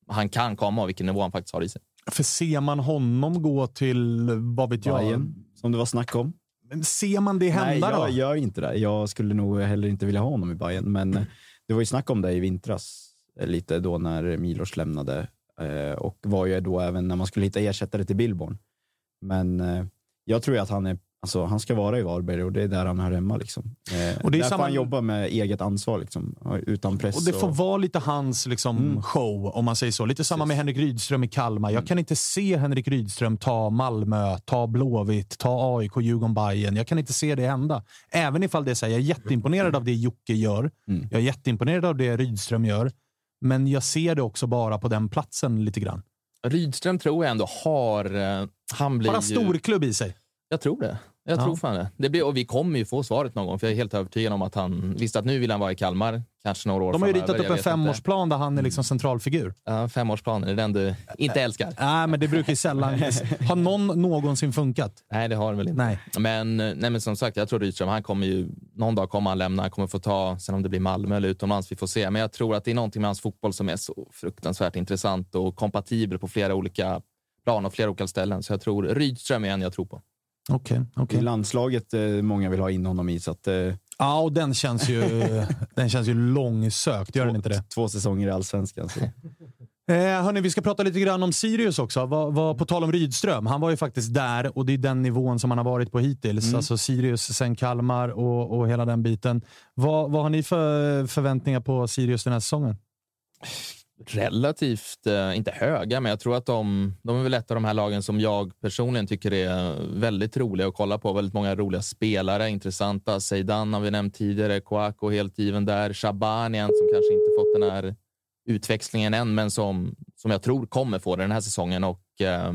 han kan komma och vilken nivå han faktiskt har i sig. För ser man honom gå till, vad vet jag? Bayern, som det var snack om. Men Ser man det hända Nej, då? jag gör inte det. Jag skulle nog heller inte vilja ha honom i Bayern, men (clears throat) det var ju snack om det i vintras. Eh, lite då när Milos lämnade eh, och var ju då även när man skulle hitta ersättare till Billborn. Men eh, jag tror ju att han är Alltså, han ska vara i Varberg och det är där han hör hemma. Liksom. Eh, Och det är där samma- får han jobba med eget ansvar, liksom, utan press. Och det får vara lite hans liksom, Mm. show, om man säger så. Lite samma med Henrik Rydström i Kalmar. Mm. Jag kan inte se Henrik Rydström ta Malmö, ta Blåvitt, ta AIK, Djurgården, Bayern. Jag kan inte se det hända. Även ifall det är så här, jag är jätteimponerad av det Jocke gör. Mm. Jag är jätteimponerad av det Rydström gör. Men jag ser det också bara på den platsen lite grann. Rydström tror jag ändå har... eh, Han blir Har han storklubb i sig? Jag tror det. Jag Ja. tror fan det. det blir, och vi kommer ju få svaret någon gång, för jag är helt övertygad om att han visste att nu vill han vara i Kalmar. Kanske några år De har ju ritat upp en vet inte. femårsplan där han är liksom centralfigur. Ja, femårsplanen är den du inte älskar. Nej, men det brukar ju sällan... (laughs) Har någon någonsin funkat? Nej, det har det väl inte. Nej. Men, nej, men som sagt, jag tror Rydström, han kommer ju, någon dag kommer han lämna, han kommer få ta, sen om det blir Malmö eller utomlands, vi får se. Men jag tror att det är någonting med hans fotboll som är så fruktansvärt intressant och kompatibel på flera olika plan och flera olika ställen. Så jag tror Rydström är en jag tror på. Okej, okej. I landslaget, eh, många vill ha in honom i, så att, eh, Ja, och den känns ju, (laughs) den känns ju långsökt. Gör den inte det? två säsonger i allsvenskan. Så. (laughs) Eh, hörni, vi ska prata lite grann om Sirius också. Vad, vad, på tal om Rydström. Han var ju faktiskt där och det är den nivån som han har varit på hittills. Mm. Alltså Sirius, sen Kalmar och, och hela den biten. Vad, vad har ni för förväntningar på Sirius den här säsongen? relativt, eh, inte höga, men jag tror att de, de är väl ett av de här lagen som jag personligen tycker är väldigt roliga att kolla på. Väldigt många roliga spelare, intressanta. Zeidan har vi nämnt tidigare, Kouakou helt given där. Shabani en som kanske inte fått den här utväxlingen än, men som, som jag tror kommer få det den här säsongen. Och, eh,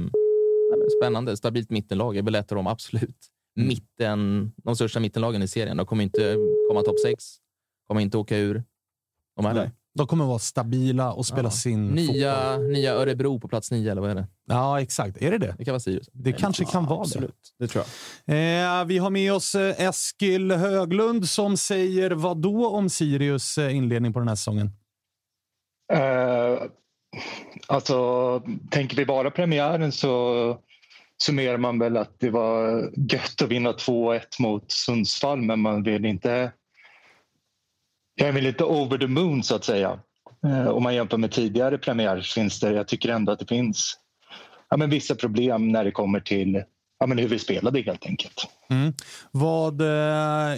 spännande, stabilt mittenlag är väl ett av de absolut mitten, de största mittenlagen i serien. De kommer inte komma topp sex, kommer inte åka ur. De är där. De kommer vara stabila och spela Ja. sin Nya, fotboll. nya Örebro på plats nio, eller vad är det? Ja, exakt. Är det det? Det kan vara Sirius. Det kanske kan vara Absolut, det tror jag. det. Eh, vi har med oss eh, Eskil Höglund som säger vad då om Sirius eh, inledning på den här säsongen? Eh, alltså, tänker vi bara premiären så summerar man väl att det var gött att vinna 2-1 mot Sundsvall men man vill inte... Jag vill inte over the moon så att säga. Eh, om man jämför med tidigare premiärvinster. Jag tycker ändå att det finns ja, men vissa problem när det kommer till ja, men hur vi spelade helt enkelt. Mm. Vad eh,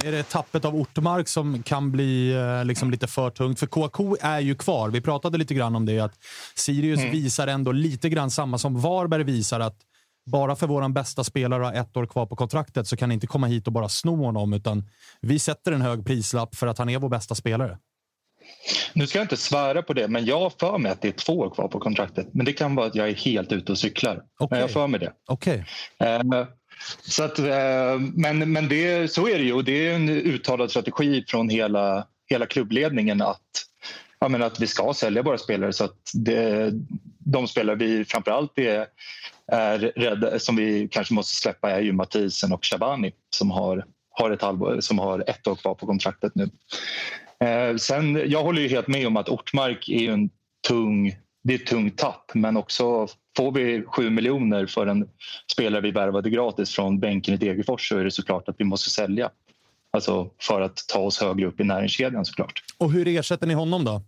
Är det tappet av Ortmark som kan bli eh, liksom lite för tungt? För KK är ju kvar. Vi pratade lite grann om det. att Sirius Mm. visar ändå lite grann samma som Varberg visar. att bara för vår bästa spelare har ett år kvar på kontraktet så kan ni inte komma hit och bara sno honom. Utan vi sätter en hög prislapp för att han är vår bästa spelare. Nu ska jag inte svära på det, men jag har för mig att det är två år kvar på kontraktet. Men det kan vara att jag är helt ute och cyklar. Men jag har för mig det. Okej. Eh, så att, eh, men men det, så är det ju. Och det är en uttalad strategi från hela, hela klubbledningen att, ja, men att vi ska sälja våra spelare. Så att det, de spelare vi framförallt är, är rädda, som vi kanske måste släppa är ju Mathisen och Shabani som har, har, ett halvår, som har ett år kvar på kontraktet nu. Eh, sen, jag håller ju helt med om att Ortmark är en tung, det är ett tungt tapp men också får vi 7 miljoner för en spelare vi värvade gratis från bänken i Degerfors så är det såklart att vi måste sälja. Alltså för att ta oss högre upp i näringskedjan såklart. Och hur ersätter ni honom då?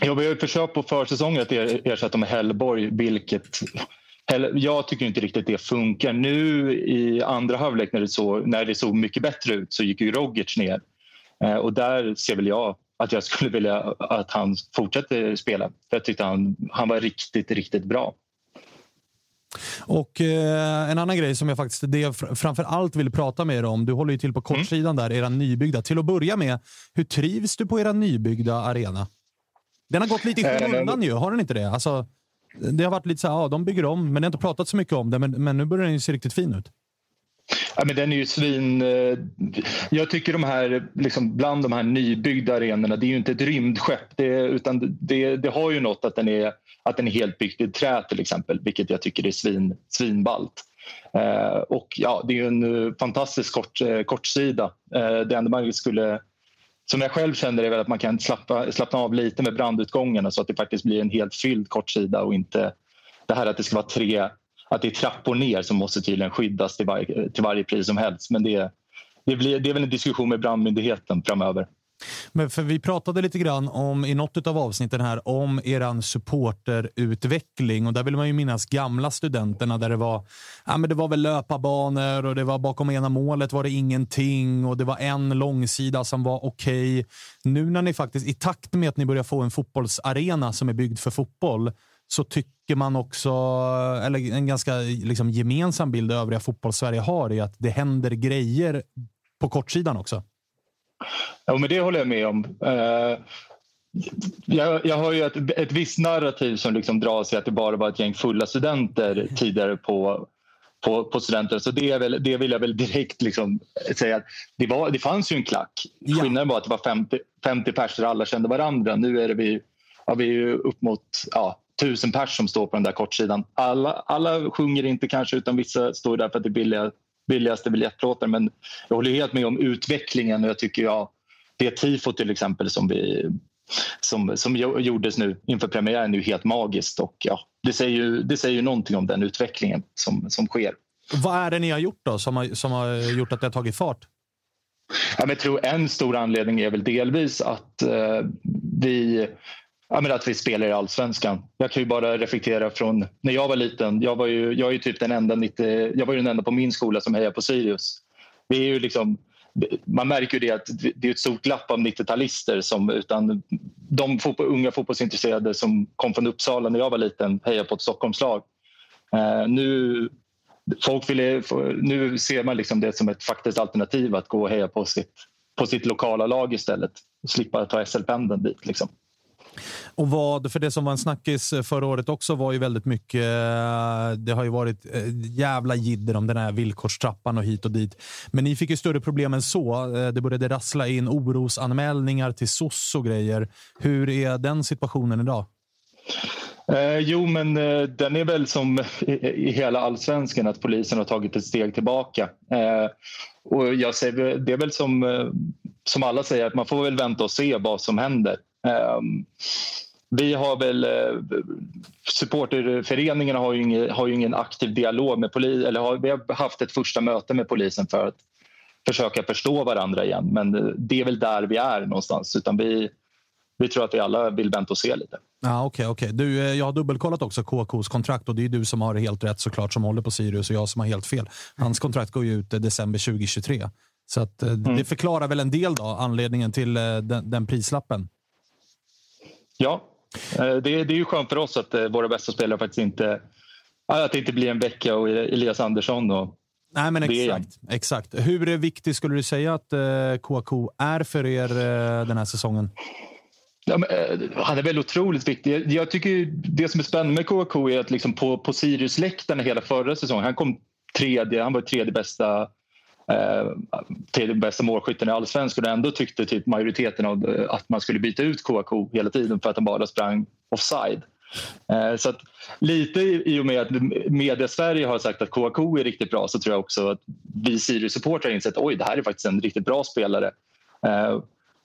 Ja, vi har ju försökt på försäsongen att er- ersätta med Hellborg, vilket jag tycker inte riktigt det funkar. Nu i andra halvlek när det, så, när det såg mycket bättre ut så gick ju Rogic ner. Eh, och där ser väl jag att jag skulle vilja att han fortsätter spela. För jag tyckte han, han var riktigt, riktigt bra. Och eh, En annan grej som jag faktiskt det jag fr- framför allt vill prata med er om. Du håller ju till på kortsidan där, era nybyggda. Till att börja med, hur trivs du på era nybyggda arena? Den har gått lite i Eh, skymundan ju, har den inte det? Alltså, det har varit lite så här, ja, de bygger om, men det har inte pratat så mycket om det. Men, men nu börjar den ju se riktigt fin ut. Ja, men den är ju svin... Eh, jag tycker de här, liksom, bland de här nybyggda arenorna, det är ju inte ett rymdskepp. Det, utan det, det har ju något att den, är, att den är helt byggd i trä till exempel, vilket jag tycker är svin, svinballt. Eh, och ja, det är ju en eh, fantastisk kort, eh, kortsida. Eh, det enda man skulle... Som jag själv känner är väl att man kan slappa, slappna av lite med brandutgångarna så att det faktiskt blir en helt fylld kortsida och inte det här att det ska vara tre att det är trappor ner som måste tydligen skyddas till, varje, till varje pris som helst. Men det, det, blir, det är väl en diskussion med brandmyndigheten framöver. Men för vi pratade lite grann om i något av avsnitten här om eran supporterutveckling och där vill man ju minnas gamla studenterna där det var, ja men det var väl löparbanor och det var bakom ena målet var det ingenting och det var en långsida som var okej. Okay. Nu när ni faktiskt i takt med att ni börjar få en fotbollsarena som är byggd för fotboll så tycker man också, eller en ganska liksom, gemensam bild övriga fotbollssverige har, är att det händer grejer på kortsidan också. Ja, men det håller jag med om. Uh, jag, jag har ju ett, ett visst narrativ som liksom drar sig att det bara var ett gäng fulla studenter tidigare på, på, på studenter. Så det, är väl, det vill jag väl direkt liksom säga. Att det, var, det fanns ju en klack. Ja. Skillnaden var att det var 50, 50 personer alla kände varandra. Nu är det vi, ja, vi är upp mot ja, tusen pers som står på den där kortsidan. Alla, alla sjunger inte kanske utan vissa står där för att det är billiga billigaste biljettplåtar. Men jag håller helt med om utvecklingen och jag tycker ja, det tifo till exempel som, vi, som, som gjordes nu inför premiären är ju helt magiskt och ja, det säger ju, det säger ju någonting om den utvecklingen som, som sker. Vad är det ni har gjort då som har, som har gjort att det har tagit fart? Ja, men jag tror en stor anledning är väl delvis att eh, vi Ja, men att vi spelar i allsvenskan. Jag kan ju bara reflektera från när jag var liten. Jag var ju, jag är ju typ den enda, 90, jag var ju den enda på min skola som hejade på Sirius. Vi är ju liksom, man märker ju det att det är ett stort glapp av 90-talister som utan de fotboll, unga fotbollsintresserade som kom från Uppsala när jag var liten hejade på ett Stockholmslag. Uh, nu, folk vill, nu ser man liksom det som ett faktiskt alternativ att gå och heja på sitt, på sitt lokala lag istället och slippa ta SL-pendeln dit. Liksom. Och vad, för det som var en snackis eh, förra året också var ju väldigt mycket, eh, det har ju varit eh, jävla jidder om den här villkorstrappan och hit och dit. Men ni fick ju större problem än så. Det började rassla in orosanmälningar till SOS och grejer. Hur är den situationen idag? Eh, jo, men eh, den är väl som i, i, hela allsvenskan att polisen har tagit ett steg tillbaka. Eh, och jag säger, det är väl som, som alla säger, att man får väl vänta och se vad som händer. Ehm, vi har väl... Eh, supporterföreningarna har ju, ingen, har ju ingen aktiv dialog med polisen. Eller har, vi har haft ett första möte med polisen för att försöka förstå varandra igen. Men eh, det är väl där vi är någonstans. Utan vi, vi tror att vi alla vill vänta och se lite. Ah, okay, okay. Du, eh, jag har dubbelkollat också KKs kontrakt och det är du som har helt rätt såklart som håller på Sirius och jag som har helt fel. Hans kontrakt går ju ut december 2023. Så att, mm. det förklarar väl en del då, anledningen till den, den prislappen. Ja, eh, det, det är ju skönt för oss att eh, våra bästa spelare faktiskt inte... Att det inte blir en vecka och Elias Andersson och Nej, men exakt, exakt. Hur viktig skulle du säga att KK eh, är för er den här säsongen? Ja, men, han är väl otroligt viktig. Jag tycker det som är spännande med KK är att liksom på, på Sirius-läktarna hela förra säsongen, han kom tredje, han var tredje bästa Eh, till bästa målskytten i allsvenskan och ändå tyckte typ majoriteten av eh, att man skulle byta ut Kouakou hela tiden för att han bara sprang offside. Eh, så att lite i och med att media Sverige har sagt att Kouakou är riktigt bra så tror jag också att vi Sirius-supportrar har insett att det här är faktiskt en riktigt bra spelare.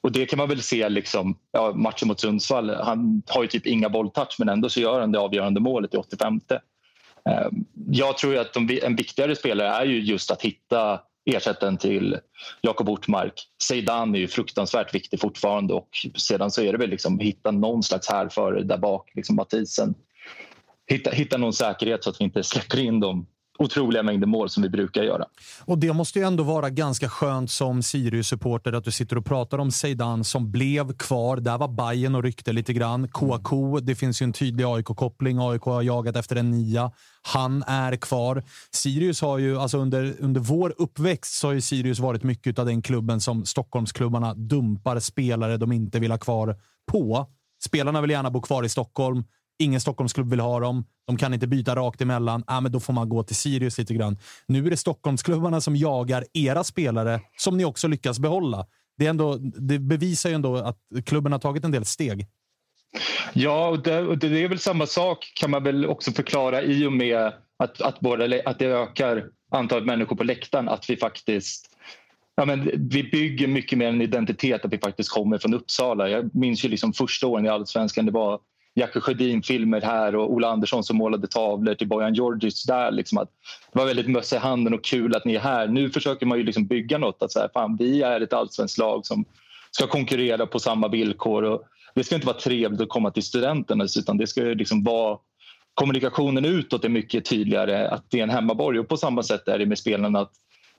Och det kan man väl se liksom, ja, matchen mot Sundsvall. Han har ju typ inga bolltouch men ändå så gör han det avgörande målet i 85. Jag tror att en viktigare spelare är ju just att hitta ersättaren till Jakob Ortmark. Zeidan är ju fruktansvärt viktig fortfarande och sedan så är det väl liksom hitta någon slags härförare där bak, liksom Mathisen. Hitta, hitta någon säkerhet så att vi inte släpper in dem otroliga mängder mål som vi brukar göra. Och Det måste ju ändå vara ganska skönt som Sirius-supporter att du sitter och pratar om Zeidan som blev kvar. Där var Bayern och ryckte lite grann. Kouakou, det finns ju en tydlig AIK-koppling. AIK har jagat efter en nia. Han är kvar. Sirius har ju, alltså under, under vår uppväxt så har ju Sirius varit mycket av den klubben som Stockholmsklubbarna dumpar spelare de inte vill ha kvar på. Spelarna vill gärna bo kvar i Stockholm. Ingen Stockholmsklubb vill ha dem. De kan inte byta rakt emellan. Ah, men då får man gå till Sirius lite grann. Nu är det Stockholmsklubbarna som jagar era spelare som ni också lyckas behålla. Det, är ändå, det bevisar ju ändå att klubben har tagit en del steg. Ja, och det, och det, är väl samma sak kan man väl också förklara i och med att, att, både, att det ökar antalet människor på läktaren. Att vi faktiskt Ja, men vi bygger mycket mer en identitet att vi faktiskt kommer från Uppsala. Jag minns ju liksom första åren i Allsvenskan. Det var Jackie Sjödin-filmer här och Ola Andersson som målade tavlor till Bojan Djordjic där. Liksom att det var väldigt mössa i handen och kul att ni är här. Nu försöker man ju liksom bygga något. Att så här, fan, vi är ett allsvenskt lag som, ska konkurrera på samma villkor. Och det ska inte vara trevligt att komma till studenterna utan det ska liksom vara kommunikationen utåt är mycket tydligare att det är en hemmaborg. Och på samma sätt är det med spelarna att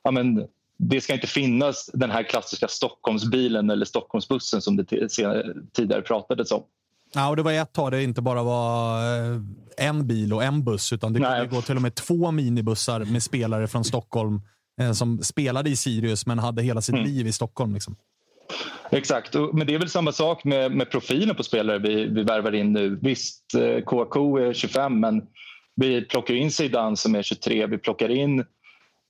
ja, men, det ska inte finnas den här klassiska Stockholmsbilen eller Stockholmsbussen som det tidigare pratades om. Ja, och det var ett tag det inte bara var eh, en bil och en buss, utan det kunde gå till och med två minibussar med spelare från Stockholm eh, som spelade i Sirius men hade hela sitt mm. liv i Stockholm. Liksom. Exakt, men det är väl samma sak med, med profilen på spelare vi, vi värvar in nu. Visst, KK eh, är 25 men vi plockar in Zidane som är 23. Vi plockar in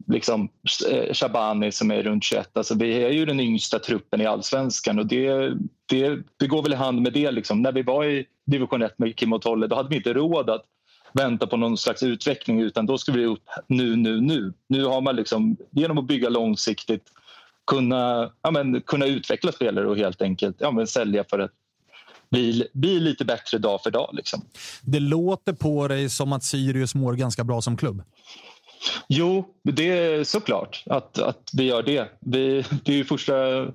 liksom, eh, Shabani som är runt 21. Alltså, vi är ju den yngsta truppen i allsvenskan och det, det, det går väl i hand med det. Liksom. När vi var i division 1 med Kim och Tolle då hade vi inte råd att vänta på någon slags utveckling utan då skulle vi upp nu, nu, nu. Nu har man liksom, genom att bygga långsiktigt kunna, ja, men, kunna utveckla spelare och helt enkelt ja, men, sälja för att bli, bli lite bättre dag för dag. Liksom. Det låter på dig som att Sirius mår ganska bra som klubb. Jo, det är såklart att, att vi gör det. Vi, det är ju första...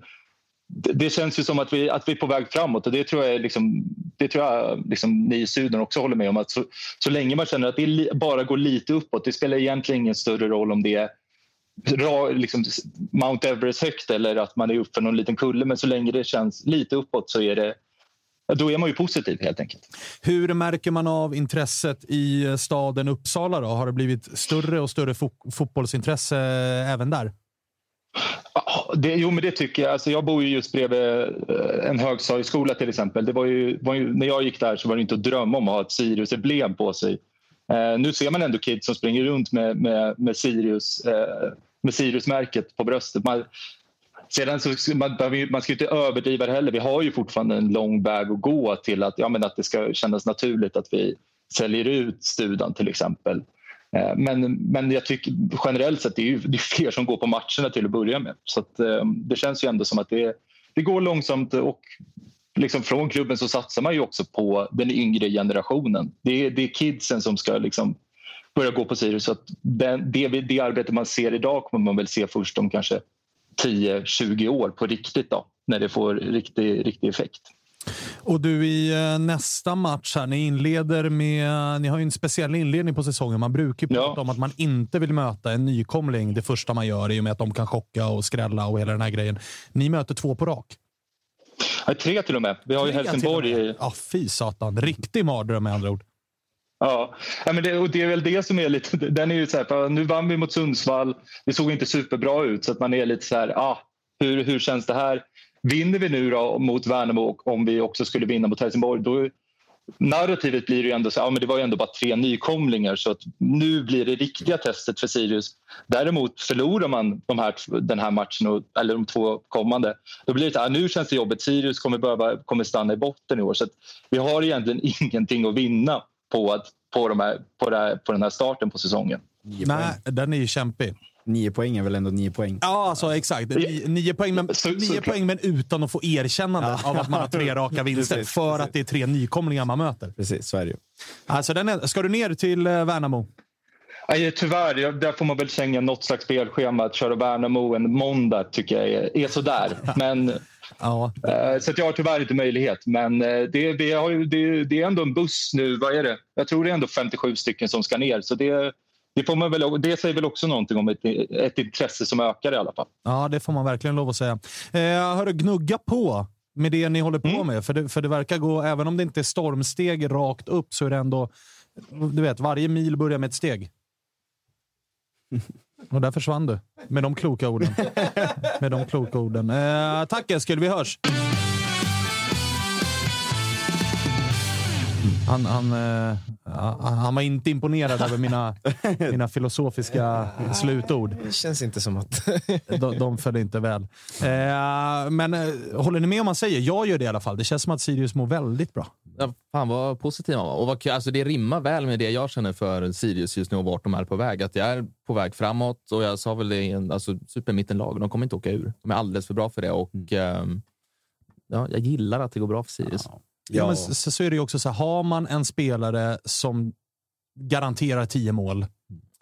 Det känns ju som att vi, att vi är på väg framåt och det tror jag, liksom, det tror jag liksom, ni i Syden också håller med om. Att så, så länge man känner att det bara går lite uppåt, det spelar egentligen ingen större roll om det är liksom Mount Everest högt eller att man är upp för någon liten kulle. Men så länge det känns lite uppåt så är det då är man ju positiv helt enkelt. Hur märker man av intresset i staden Uppsala? Då? Har det blivit större och större fo fotbollsintresse även där? Det, jo, men det tycker jag. Alltså, jag bor ju just bredvid eh, en högstadieskola till exempel. Det var ju, var ju, när jag gick där så var det inte att drömma om att ha ett Sirius-emblem på sig. Eh, nu ser man ändå kids som springer runt med, med, med Sirius eh, med Sirius-märket på bröstet. Man, sedan så, man, man ska inte överdriva det heller. Vi har ju fortfarande en lång väg att gå till att, ja, men att det ska kännas naturligt att vi säljer ut Studan till exempel. Eh, men, men jag tycker generellt sett det är ju det är fler som går på matcherna till att börja med. Så att, eh, det känns ju ändå som att det, det går långsamt och liksom från klubben så satsar man ju också på den yngre generationen. Det är, det är kidsen som ska liksom börja gå på Sirius. Så att det, det arbete man ser idag kommer man väl se först om kanske 10-20 år på riktigt då, när det får riktig, riktig effekt. Och du, i eh, nästa match här, ni inleder med... Ni har ju en speciell inledning på säsongen. Man brukar ju prata ja. om att man inte vill möta en nykomling det första man gör i och med att de kan chocka och skrälla och hela den här grejen. Ni möter två på rak. Ja, tre till och med. Vi har tre ju Helsingborg. Ja, fy satan. Riktig mardröm med andra ord. Ja, men det, och det är väl det som är lite... (laughs) Den är ju så här, nu vann vi mot Sundsvall. Det såg inte superbra ut så att man är lite så här, ah, hur, hur känns det här? Vinner vi nu då mot Värnamo om vi också skulle vinna mot Helsingborg då narrativet blir ju ändå så ja, men det var ju ändå bara tre nykomlingar så att nu blir det riktiga testet för Sirius. Däremot förlorar man de här, den här matchen, och, eller de två kommande, då blir det så här, ah, nu känns det jobbigt. Sirius kommer, behöva, kommer stanna i botten i år så vi har egentligen (laughs) ingenting att vinna på, att, på, de här, på, här, på den här starten på säsongen. Nej, den är ju kämpig. Nio poäng är väl ändå nio poäng? Ja, alltså, exakt. Nio, nio poäng, men, så, nio så, poäng men utan att få erkännande ja. av att man har tre (laughs) raka vinster. Precis, för precis. att det är tre nykomlingar man möter. Precis, så är det ju. Alltså, den är, ska du ner till eh, Värnamo? Nej, tyvärr, där får man väl slänga något slags spelschema. Att köra Värnamo en måndag tycker jag är, är sådär. (laughs) Men Ja. Eh, så jag har tyvärr inte möjlighet. Men eh, det, vi har, det, det, är ändå en buss nu. Vad är det? Jag tror det är ändå 57 stycken som ska ner. Så det, det, får man väl, det säger väl också någonting om ett, ett intresse som ökar i alla fall. Ja, det får man verkligen lov att säga. Eh, hörru, gnugga på med det ni håller på mm. med. För det, för det verkar gå, även om det inte är stormsteg rakt upp, så är det ändå... Du vet, varje mil börjar med ett steg. (laughs) Och där försvann du. Med de kloka orden. med de kloka orden. Eh, tack Eskil, vi hörs! Han, han, eh, han var inte imponerad över mina, (laughs) mina filosofiska slutord. Det känns inte som att... (laughs) de, de föll inte väl. Eh, men eh, håller ni med om man säger? Jag gör det i alla fall. Det känns som att Sirius mår väldigt bra. Ja, fan vad positiv man var. Och vad, alltså det rimmar väl med det jag känner för Sirius just nu och vart de är på väg. Att jag är på väg framåt och jag sa väl det, alltså supermittenlag. De kommer inte åka ur. De är alldeles för bra för det och mm. eh, ja, jag gillar att det går bra för Sirius. Ja. Ja. men så, så, är det ju också så här, har man en spelare som garanterar tio mål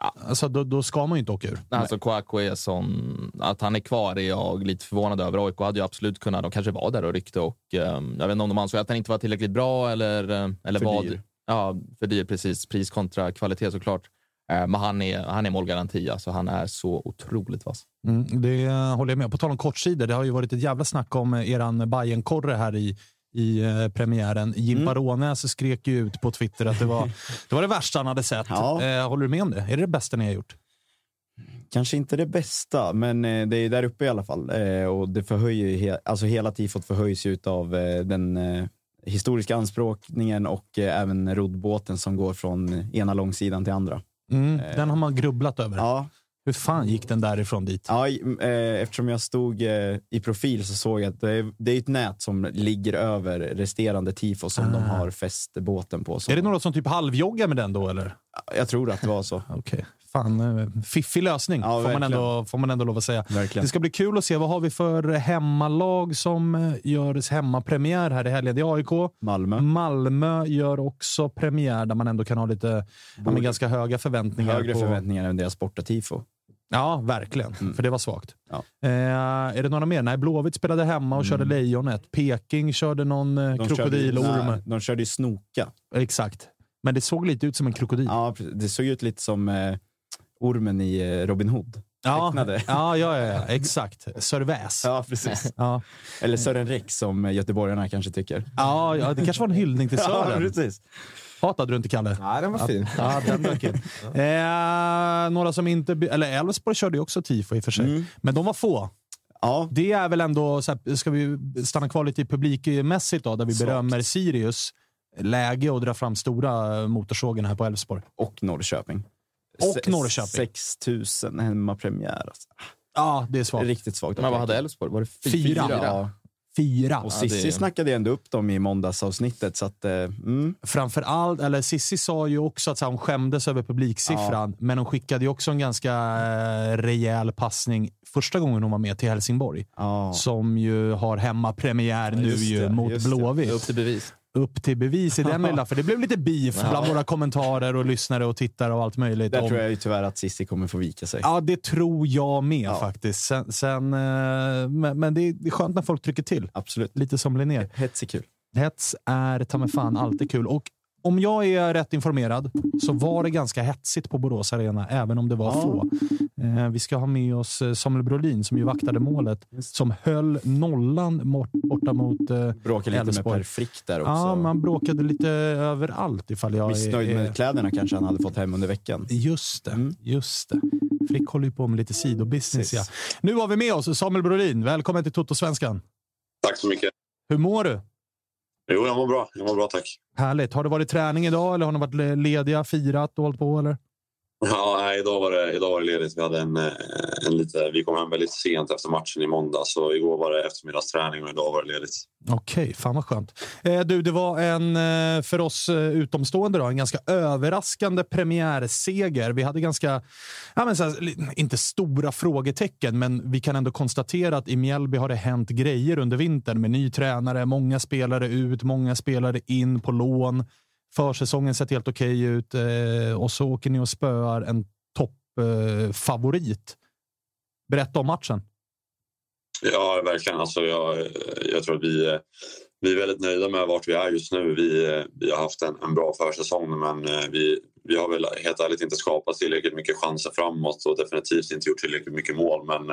Alltså, då, då ska man ju inte åka ur. Alltså Kouakou är sån... Att han är kvar är jag lite förvånad över. AIK hade ju absolut kunnat... De kanske var där och ryckte och eh, jag vet inte om de ansåg att han inte var tillräckligt bra eller, eh, eller För vad. dyr. Ja, för dyr. Precis. Pris kontra kvalitet såklart. Eh, men han är, han är målgaranti. Alltså, han är så otroligt vass. Mm, det håller jag med På tal om kortsidor, det har ju varit ett jävla snack om eh, eran bayern korre här i, i eh, premiären. Jimpa Rånäs skrek ju ut på Twitter att det var (laughs) det, var det värsta han hade sett. Ja. Eh, håller du med om det? Är det det bästa ni har gjort? Kanske inte det bästa, men eh, det är där uppe i alla fall. Och det förhöjer, he- alltså hela tifot förhöjs ju av den historiska anspråkningen och även roddbåten som går från ena långsidan till andra. Mm, den har man grubblat över. Ja, Hur fan gick den därifrån dit? ja eh, eftersom jag stod eh, i profil så såg jag att det är, ett nät som ligger över resterande tifo som de har fäst båten på. Är det några som typ halvjoggar med den då eller? Jag tror att det var så. (laughs) Okej. Fan, eh, fiffig lösning Ja, får, man ändå, får man ändå lov att säga. Verkligen. Det ska bli kul att se. Vad har vi för hemmalag som gör hemmapremiär här i helgen? Det är AIK. Malmö. Malmö gör också premiär där man ändå kan ha lite ja, ganska höga förväntningar. Högre på... förväntningar än deras bortatifo. Ja, verkligen. För det var svagt. Ja. Eh, är det några mer? Nej, Blåvitt spelade hemma och körde Lejonet. Peking körde någon eh, De körde, krokodilorm. nej, de körde ju snoka. Exakt. Men det såg lite ut som en krokodil. Ja, det såg ut lite som eh, ormen i eh, Robin Hood. Ja, ja, ja, ja, ja, exakt. Sir Väs. Ja, precis. Ja. Eller Sören Rex som göteborgarna kanske tycker. Ja, ja, det kanske var en hyllning till (laughs) Ja, Sören. precis. Hatade du inte, Kalle? Nej, den var fin. Ja, den dök in. (laughs) Eh, några som inte... Eller Elfsborg körde ju också tifo i och för sig. Mm. Men de var få. Ja, Det är väl ändå, så här, ska vi stanna kvar lite i publikmässigt då, där vi Svagt. berömmer Sirius. Läge att dra fram stora motorsågen här på Elfsborg. och Norrköping. Och Norrköping. 6 000 hemmapremiär. Alltså. Ja, det är svagt. riktigt svagt. Men vad hade Elfsborg? Var det fy- Fyra. Ja. Fyra. Och Ja, det snackade ju ändå upp dem i måndagsavsnittet. Så att, eh, mm. Framför allt, eller Sissi sa ju också att här, hon skämdes över publiksiffran, men hon skickade ju också en ganska eh, rejäl passning första gången hon var med till Helsingborg. ja. Som ju har hemmapremiär nu ju mot. Blåvitt. Upp till bevis. Upp till bevis i den (laughs) lilla, för det blev lite beef bland våra kommentarer och lyssnare och tittare och allt möjligt. Där om- tror jag ju tyvärr att Cissi kommer få vika sig. Ja, det tror jag med Ja. faktiskt. Sen, sen, eh, men men det är, skönt när folk trycker till. Absolut. Lite som Linnér. Hets är kul. Hets är ta fan alltid kul. Och om jag är rätt informerad så var det ganska hetsigt på Borås Arena, även om det var Ja. få. Eh, vi ska ha med oss eh, Samuel Brolin som ju vaktade målet, som höll nollan borta mot... Eh, Bråkar lite Elfsborg. med Per Frick där också. ja, man bråkade lite överallt ifall jag Missnöjd är, med kläderna kanske han hade fått hem under veckan. Just det, Mm. just det. Frick håller ju på med lite sidobusiness. Ja. Nu har vi med oss Samuel Brolin. Välkommen till Toto-svenskan. Tack så mycket. Hur mår du? Jo, jag mår bra. Jag mår bra, tack. Härligt. Har det varit träning idag eller har ni varit lediga, firat och hållit på? Eller? Ja, nej, idag, var det, idag var det ledigt. Vi, hade en, eh, en lite, vi kom hem väldigt sent efter matchen i måndag, så igår var det eftermiddagsträning och idag var det ledigt. Okej, fan vad skönt. Eh, du, det var en, eh, för oss eh, utomstående, då, en ganska överraskande premiärseger. Vi hade ganska, ja, men så här, inte stora frågetecken, men vi kan ändå konstatera att i Mjällby har det hänt grejer under vintern med ny tränare, många spelare ut, många spelare in på lån. Försäsongen sett helt okej ut eh, och så åker ni och spöar en toppfavorit. Eh. Berätta om matchen. Ja, verkligen. Alltså, jag, jag tror att vi, eh, vi är väldigt nöjda med vart vi är just nu. Vi, eh, vi har haft en, en bra försäsong, men eh, vi, vi har väl helt ärligt inte skapat tillräckligt mycket chanser framåt och definitivt inte gjort tillräckligt mycket mål. Men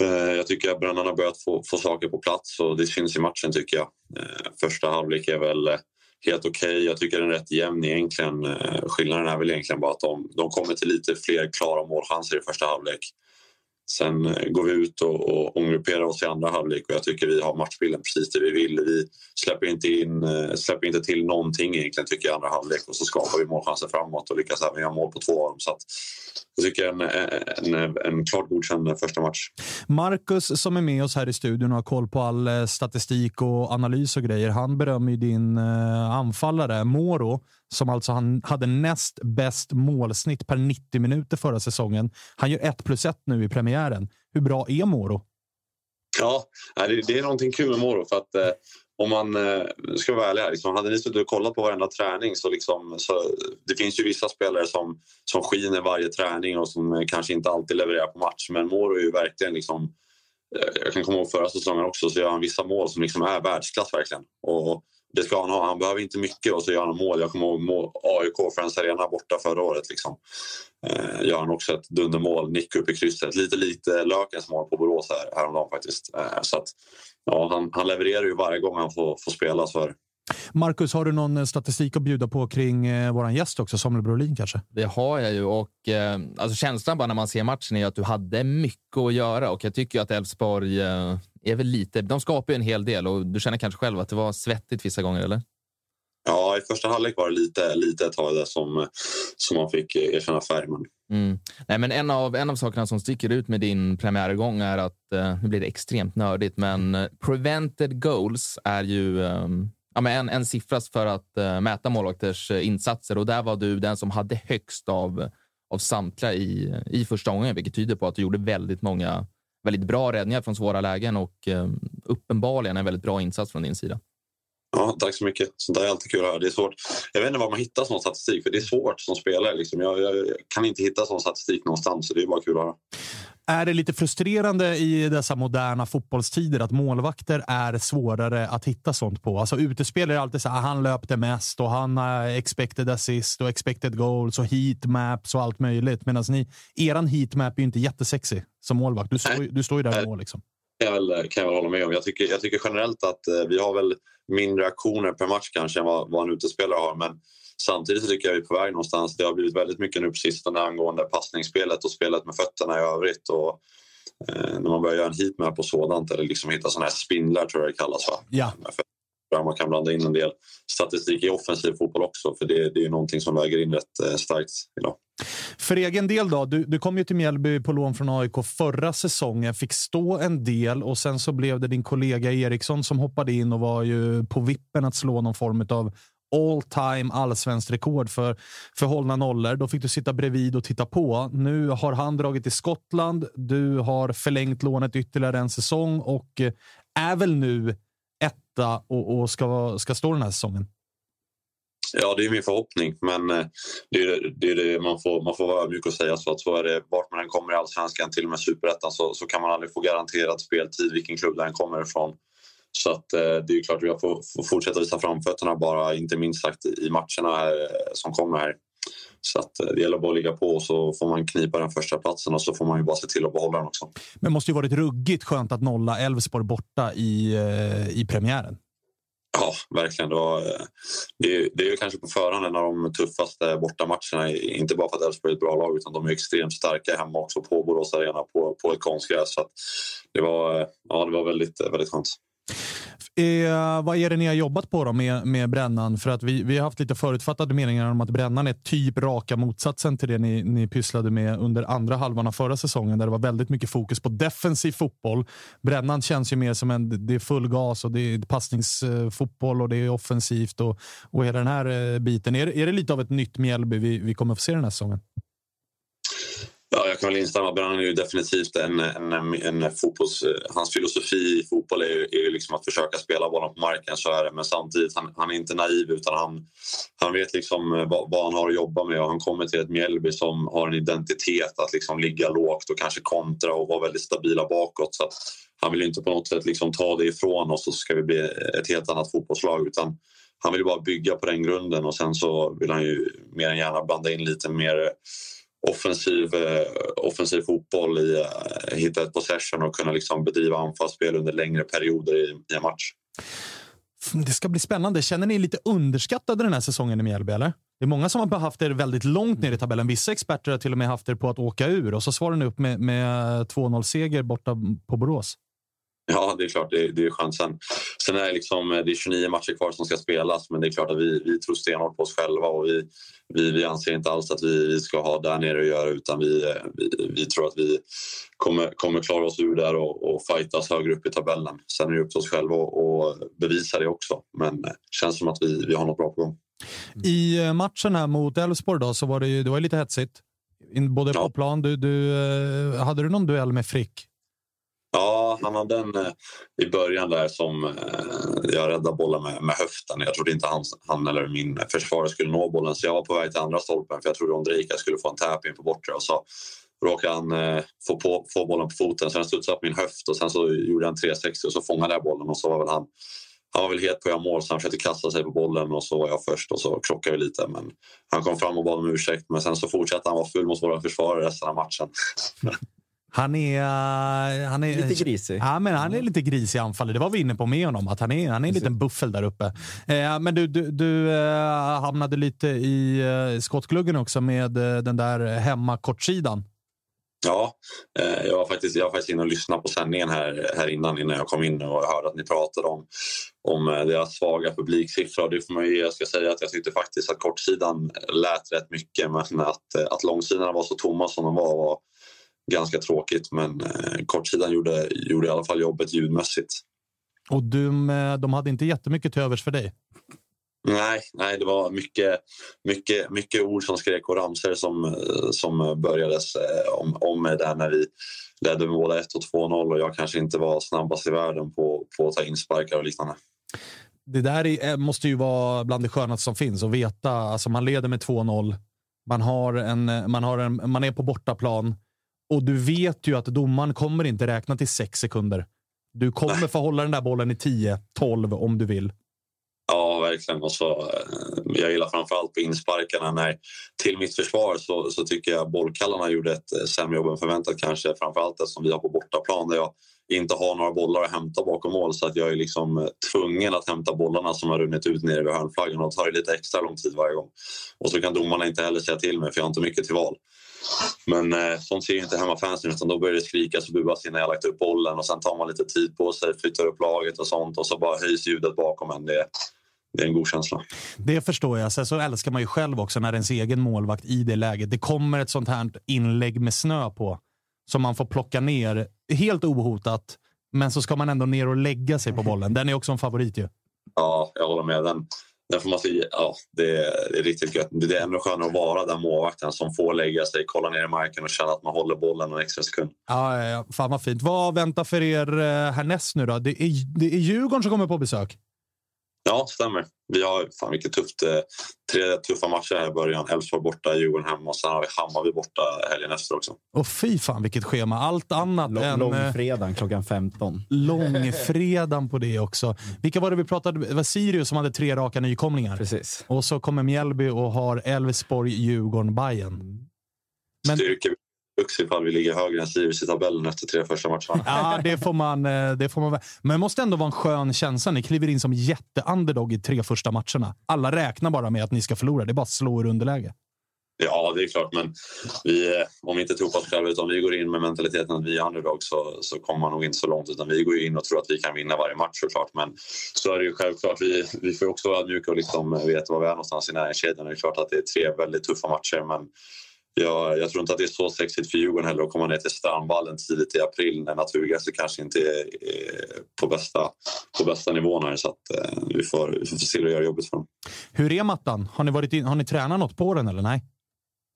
eh, jag tycker att Brännan har börjat få, få saker på plats och det syns i matchen tycker jag. Eh, Första halvlek är väl eh, helt okej. Jag tycker den är rätt jämn egentligen. Eh, skillnaden är väl egentligen bara att de, de kommer till lite fler klara målchanser i första halvlek. Sen eh, går vi ut och, och omgrupperar oss i andra halvlek och jag tycker vi har matchbilden precis det vi vill. Vi släpper inte, in, eh, släpper inte till någonting egentligen tycker jag i andra halvlek och så skapar vi målchanser framåt och lyckas även göra mål på två av dem. Så att jag tycker en, en, en klart godkänd första match. Marcus som är med oss här i studion och har koll på all eh, statistik och analys och grejer. Han berömmer ju din anfallare Moro som alltså han hade näst bäst målsnitt per 90 minuter förra säsongen. Han gör 1 plus 1 nu i premiären. Hur bra är Moro? Ja, det, det är någonting kul med Moro för att eh, om man eh, ska vara ärlig här, liksom, hade ni suttit och kollat på varenda träning så, liksom, så det finns ju vissa spelare som, som skiner varje träning och som eh, kanske inte alltid levererar på match. Men Moro är ju verkligen liksom, eh, jag kan komma ihåg förra säsongen också så gör han vissa mål som liksom är världsklass verkligen. Och det ska han ha. Han behöver inte mycket och så gör han mål. Jag kommer ihåg mål, AIK Friends Arena borta förra året. Liksom. Eh, gör han också ett dundermål, nick upp i krysset. Lite lite Lökens mål på Borås här, häromdagen faktiskt. Eh, så att, ja, han, han levererar ju varje gång han får, får spela. Så här. Marcus, har du någon eh, statistik att bjuda på kring eh, vår gäst också, Samuel Brolin kanske? Det har jag ju och eh, alltså känslan bara när man ser matchen är att du hade mycket att göra och jag tycker att Elfsborg eh, är väl lite. De skapar ju en hel del och du känner kanske själv att det var svettigt vissa gånger, eller? Ja, i första halvlek var det lite, lite ett tag där som, som man fick erkänna färg. Men... Mm. Nej, men en, av, en av sakerna som sticker ut med din premiärgång är att, eh, nu blir det extremt nördigt, men eh, prevented goals är ju um, ja, men en, en siffra för att uh, mäta målvakters uh, insatser och där var du den som hade högst av, av samtliga i, i första gången, vilket tyder på att du gjorde väldigt många väldigt bra räddningar från svåra lägen och uh, uppenbarligen en väldigt bra insats från din sida. Ja, tack så mycket. Sånt där är alltid kul att höra. Det är svårt. Jag vet inte var man hittar sån statistik, för det är svårt som spelare. Liksom. Jag, jag, jag, kan inte hitta sån statistik någonstans, så det är bara kul att höra. Är det lite frustrerande i dessa moderna fotbollstider att målvakter är svårare att hitta sånt på? Alltså utespelare är alltid så här, han löpte mest och han har expected assist och expected goals och heatmaps och allt möjligt. Medan ni, eran heatmap är ju inte jättesexig som målvakt. Du, står, du står ju där i mål. Liksom. Kan jag, väl, kan jag väl hålla med om. Jag tycker, jag tycker generellt att eh, vi har väl mindre aktioner per match kanske än vad, vad en utespelare har. Men samtidigt tycker jag vi är på väg någonstans. Det har blivit väldigt mycket nu på sistone angående passningsspelet och spelet med fötterna i övrigt. Och, eh, när man börjar göra en heatmap på sådant eller liksom hitta sådana här spindlar tror jag det kallas. Va? Ja. Man kan blanda in en del statistik i offensiv fotboll också för det, det är någonting som väger in rätt eh, starkt idag. För egen del då? Du, du kom ju till Mjällby på lån från AIK förra säsongen, fick stå en del och sen så blev det din kollega Eriksson som hoppade in och var ju på vippen att slå någon form av all time allsvenskt rekord för, för hållna nollor. Då fick du sitta bredvid och titta på. Nu har han dragit till Skottland. Du har förlängt lånet ytterligare en säsong och eh, är väl nu etta och, och ska, ska stå den här säsongen. Ja, det är min förhoppning. Men eh, det är det, är det man, får, man får vara ödmjuk och säga så att så är det. Vart man än kommer i allsvenskan, till och med superettan, så, så kan man aldrig få garanterad speltid vilken klubb den kommer ifrån. Så att, eh, det är klart att jag får, får fortsätta visa framfötterna bara, inte minst sagt i matcherna här, som kommer här. Så att det gäller bara att ligga på och så får man knipa den första platsen och så får man ju bara se till att behålla den också. Men det måste ju varit ruggigt skönt att nolla Elfsborg borta i, i premiären. Ja, verkligen. Det, var, det, är, det är kanske på förhand en av de tuffaste bortamatcherna. Inte bara för att Elfsborg är ett bra lag utan de är extremt starka hemma också på Borås Arena på, på ett konstgräs. Så det, var, ja, det var väldigt, väldigt skönt är, vad är det ni har jobbat på då med, med Brännan? För att vi, vi har haft lite förutfattade meningar om att Brännan är typ raka motsatsen till det ni, ni pysslade med under andra halvan av förra säsongen där det var väldigt mycket fokus på defensiv fotboll. Brännan känns ju mer som en det är full gas och det är passningsfotboll och det är offensivt och, och hela den här eh, biten. Är, är det lite av ett nytt Mjällby vi, vi kommer få se den här säsongen? Ja, jag kan väl instämma. Brann är ju definitivt en, en, en, fotbolls... Hans filosofi i fotboll är ju, är ju liksom att försöka spela bollen på marken. Så är det. Men samtidigt, han, han är inte naiv utan han, han vet liksom vad, vad, han har att jobba med. Och han kommer till ett Mjällby som har en identitet att liksom ligga lågt och kanske kontra och vara väldigt stabila bakåt. Så han vill inte på något sätt liksom ta det ifrån oss och så ska vi bli ett helt annat fotbollslag. Utan han vill bara bygga på den grunden och sen så vill han ju mer än gärna blanda in lite mer offensiv, eh, offensiv fotboll i eh, hitta ett possession och kunna liksom bedriva anfallsspel under längre perioder i, i en match. Det ska bli spännande. Känner ni lite underskattade den här säsongen i Mjällby? Eller? Det är många som har haft er väldigt långt ner i tabellen. Vissa experter har till och med haft er på att åka ur och så svarar ni upp med, med 2-0-seger borta på Borås. Ja, det är klart. Det, det är chansen. Sen är det, liksom, det är 29 matcher kvar som ska spelas men det är klart att vi, vi tror stenhårt på oss själva och vi, vi, vi anser inte alls att vi, vi ska ha där nere att göra utan vi, vi, vi tror att vi kommer, kommer klara oss ur där och, och fightas högre upp i tabellen. Sen är det upp till oss själva att bevisa det också men det känns som att vi, vi har något bra på gång. I eh, matchen här mot Elfsborg så var det, det var lite hetsigt. Både på ja. plan. Du, du, eh, hade du någon duell med Frick? Ja, han hade en eh, i början där som eh, jag räddade bollen med, med höften. Jag trodde inte han, han eller min försvarare skulle nå bollen så jag var på väg till andra stolpen för jag trodde Ondrejka skulle få en tap in på bortre och så råkade han eh, få, på, få bollen på foten. Sen studsade på min höft och sen så gjorde han 360 och så fångade jag bollen och så var väl han han var väl het på att göra mål så han försökte kasta sig på bollen och så var jag först och så krockade vi lite. Men han kom fram och bad om ursäkt men sen så fortsatte han vara full mot våra försvarare resten av matchen. (laughs) Han är... Han är Lite grisig. Ja, men han är lite grisig i anfallet. Det var vi inne på med honom. Att han, är, han är en liten buffel där uppe. Eh, men du, du, du eh, hamnade lite i eh, skottgluggen också med eh, den där hemma-kortsidan. Ja, eh, jag var faktiskt, jag var faktiskt inne och lyssnade på sändningen här, här innan, innan jag kom in och hörde att ni pratade om, om eh, deras svaga publiksiffror. Det får man ju, jag ska säga att jag tyckte faktiskt att kortsidan lät rätt mycket men att, eh, att långsidorna var så tomma som de var var ganska tråkigt. Men eh, kortsidan gjorde, gjorde i alla fall jobbet ljudmässigt. Och de, eh, de hade inte jättemycket till övers för dig? Nej, nej, det var mycket, mycket, mycket ord som skrek och ramsor som, som börjades eh, om, om mig där när vi ledde med båda 1 och 2-0 och jag kanske inte var snabbast i världen på, på att ta insparkar och liknande. Det där är, måste ju vara bland det skönaste som finns att veta. Alltså man leder med 2-0. Man, har en, man, har en, man är på bortaplan och du vet ju att domaren kommer inte räkna till sex sekunder. Du kommer få hålla den där bollen i 10-12 om du vill. Ja, verkligen. Och så, eh, jag gillar framförallt på insparkarna. När, till mitt försvar så, så tycker jag bollkallarna gjorde ett eh, sämre jobb än förväntat kanske. Framförallt eftersom vi har på bortaplan där jag inte har några bollar att hämta bakom mål så att jag är liksom eh, tvungen att hämta bollarna som har runnit ut nere vid hörnflaggan och det tar lite extra lång tid varje gång. Och så kan domarna inte heller säga till mig för jag har inte mycket till val. Men eh, sånt ser ju inte hemmafansen utan då börjar det skrikas och buas innan jag lagt upp bollen och sen tar man lite tid på sig, flyttar upp laget och sånt och så bara höjs ljudet bakom en. Det, det är en god känsla. Det förstår jag. Sen så älskar man ju själv också när ens egen målvakt i det läget. Det kommer ett sånt här inlägg med snö på som man får plocka ner helt ohotat. Men så ska man ändå ner och lägga sig på bollen. Den är också en favorit ju. Ja, jag håller med. Den, den får man se, ja, det, är, det är riktigt gött. Det är ännu skönare att vara den målvakten som får lägga sig, kolla ner i marken och känna att man håller bollen en extra sekund. Ja, ja, fan vad fint. Vad väntar för er eh, härnäst nu då? Det är, det är Djurgården som kommer på besök. Ja, stämmer. Vi har fan vilket tufft, eh, tre tuffa matcher här i början. Elfsborg borta, Djurgården hemma och sen har vi Hammarby borta helgen efter också. Och fy fan vilket schema. Allt annat Lång, än... långfredagen klockan 15. Långfredagen på det också. Vilka var det vi pratade Det var Sirius som hade tre raka nykomlingar. Precis. Och så kommer Mjällby och har Elfsborg, Djurgården, Bayern. Men... Styrka ifall vi ligger högre än Sirius i tabellen efter tre första matcherna. Ja, det får man. eh, Det får man. Men det måste ändå vara en skön känsla. Ni kliver in som jätteunderdog i tre första matcherna. Alla räknar bara med att ni ska förlora. Det är bara att slå ur underläge. Ja, det är klart. Men vi, eh, om vi inte tror på oss själva utan vi går in med mentaliteten att vi är underdog så, så kommer man nog inte så långt. Utan vi går in och tror att vi kan vinna varje match såklart. Men så är det ju självklart. Vi, vi får också vara ödmjuka och liksom veta var vi är någonstans i näringskedjan. Det är klart att det är tre väldigt tuffa matcher. Men jag, jag tror inte att det är så sexigt för Djurgården heller att komma ner till Strandvallen tidigt i april när naturgräset kanske inte är, på, bästa, på bästa nivån här. Så att, eh, vi, får, vi får se hur göra jobbet för dem. Hur är mattan? Har ni, varit in, har ni tränat något på den eller nej?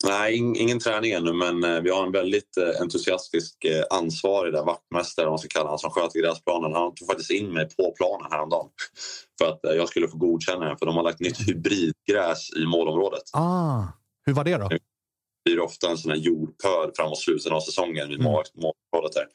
Nej, in, ingen träning ännu, men eh, vi har en väldigt eh, entusiastisk ansvarig där, vaktmästare man ska kalla han, som sköter gräsplanen. Han tog faktiskt in mig på planen häromdagen för att jag skulle få godkänna den, för de har lagt nytt (laughs) hybridgräs i målområdet. Ah, hur var det då? Blir ofta en sån här jordpöl framåt slutet av säsongen vid mm. målområdet där.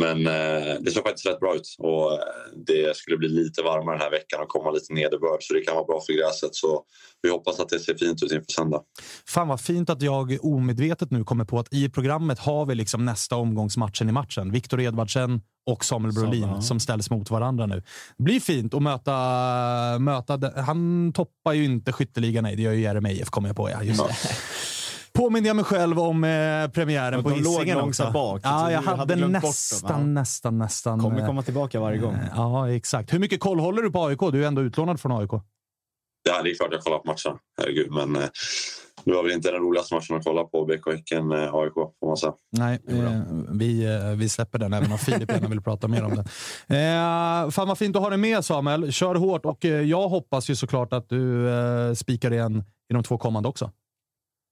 Men eh, det såg faktiskt rätt bra ut och eh, det skulle bli lite varmare den här veckan och komma lite nederbörd så det kan vara bra för gräset. Så vi hoppas att det ser fint ut inför söndag. Fan vad fint att jag omedvetet nu kommer på att i programmet har vi liksom nästa omgångsmatchen i matchen. Viktor Edvardsen och Samuel Brolin som, som ställs mot varandra nu. Det blir fint att möta, möta han toppar ju inte skytteligan, nej det gör ju Jeremejeff kommer jag på. Ja, just det. Påminner jag mig själv om eh, premiären på Hisingen också. bak. Ja, jag hade, hade nästan, nästan, nästan. Kommer eh, komma tillbaka varje gång. Eh, ja, exakt. Hur mycket koll håller du på AIK? Du är ändå utlånad från AIK. Ja, det är klart jag kollar på matchen. Herregud, men eh, det var väl inte den roligaste matchen att kolla på. BK Häcken, eh, AIK, får man säga. Nej, eh, vi, eh, vi släpper den, även om Filip gärna vill prata mer om den. Eh, fan vad fint att ha dig med, Samuel. Kör hårt och eh, jag hoppas ju såklart att du eh, spikar igen i de två kommande också.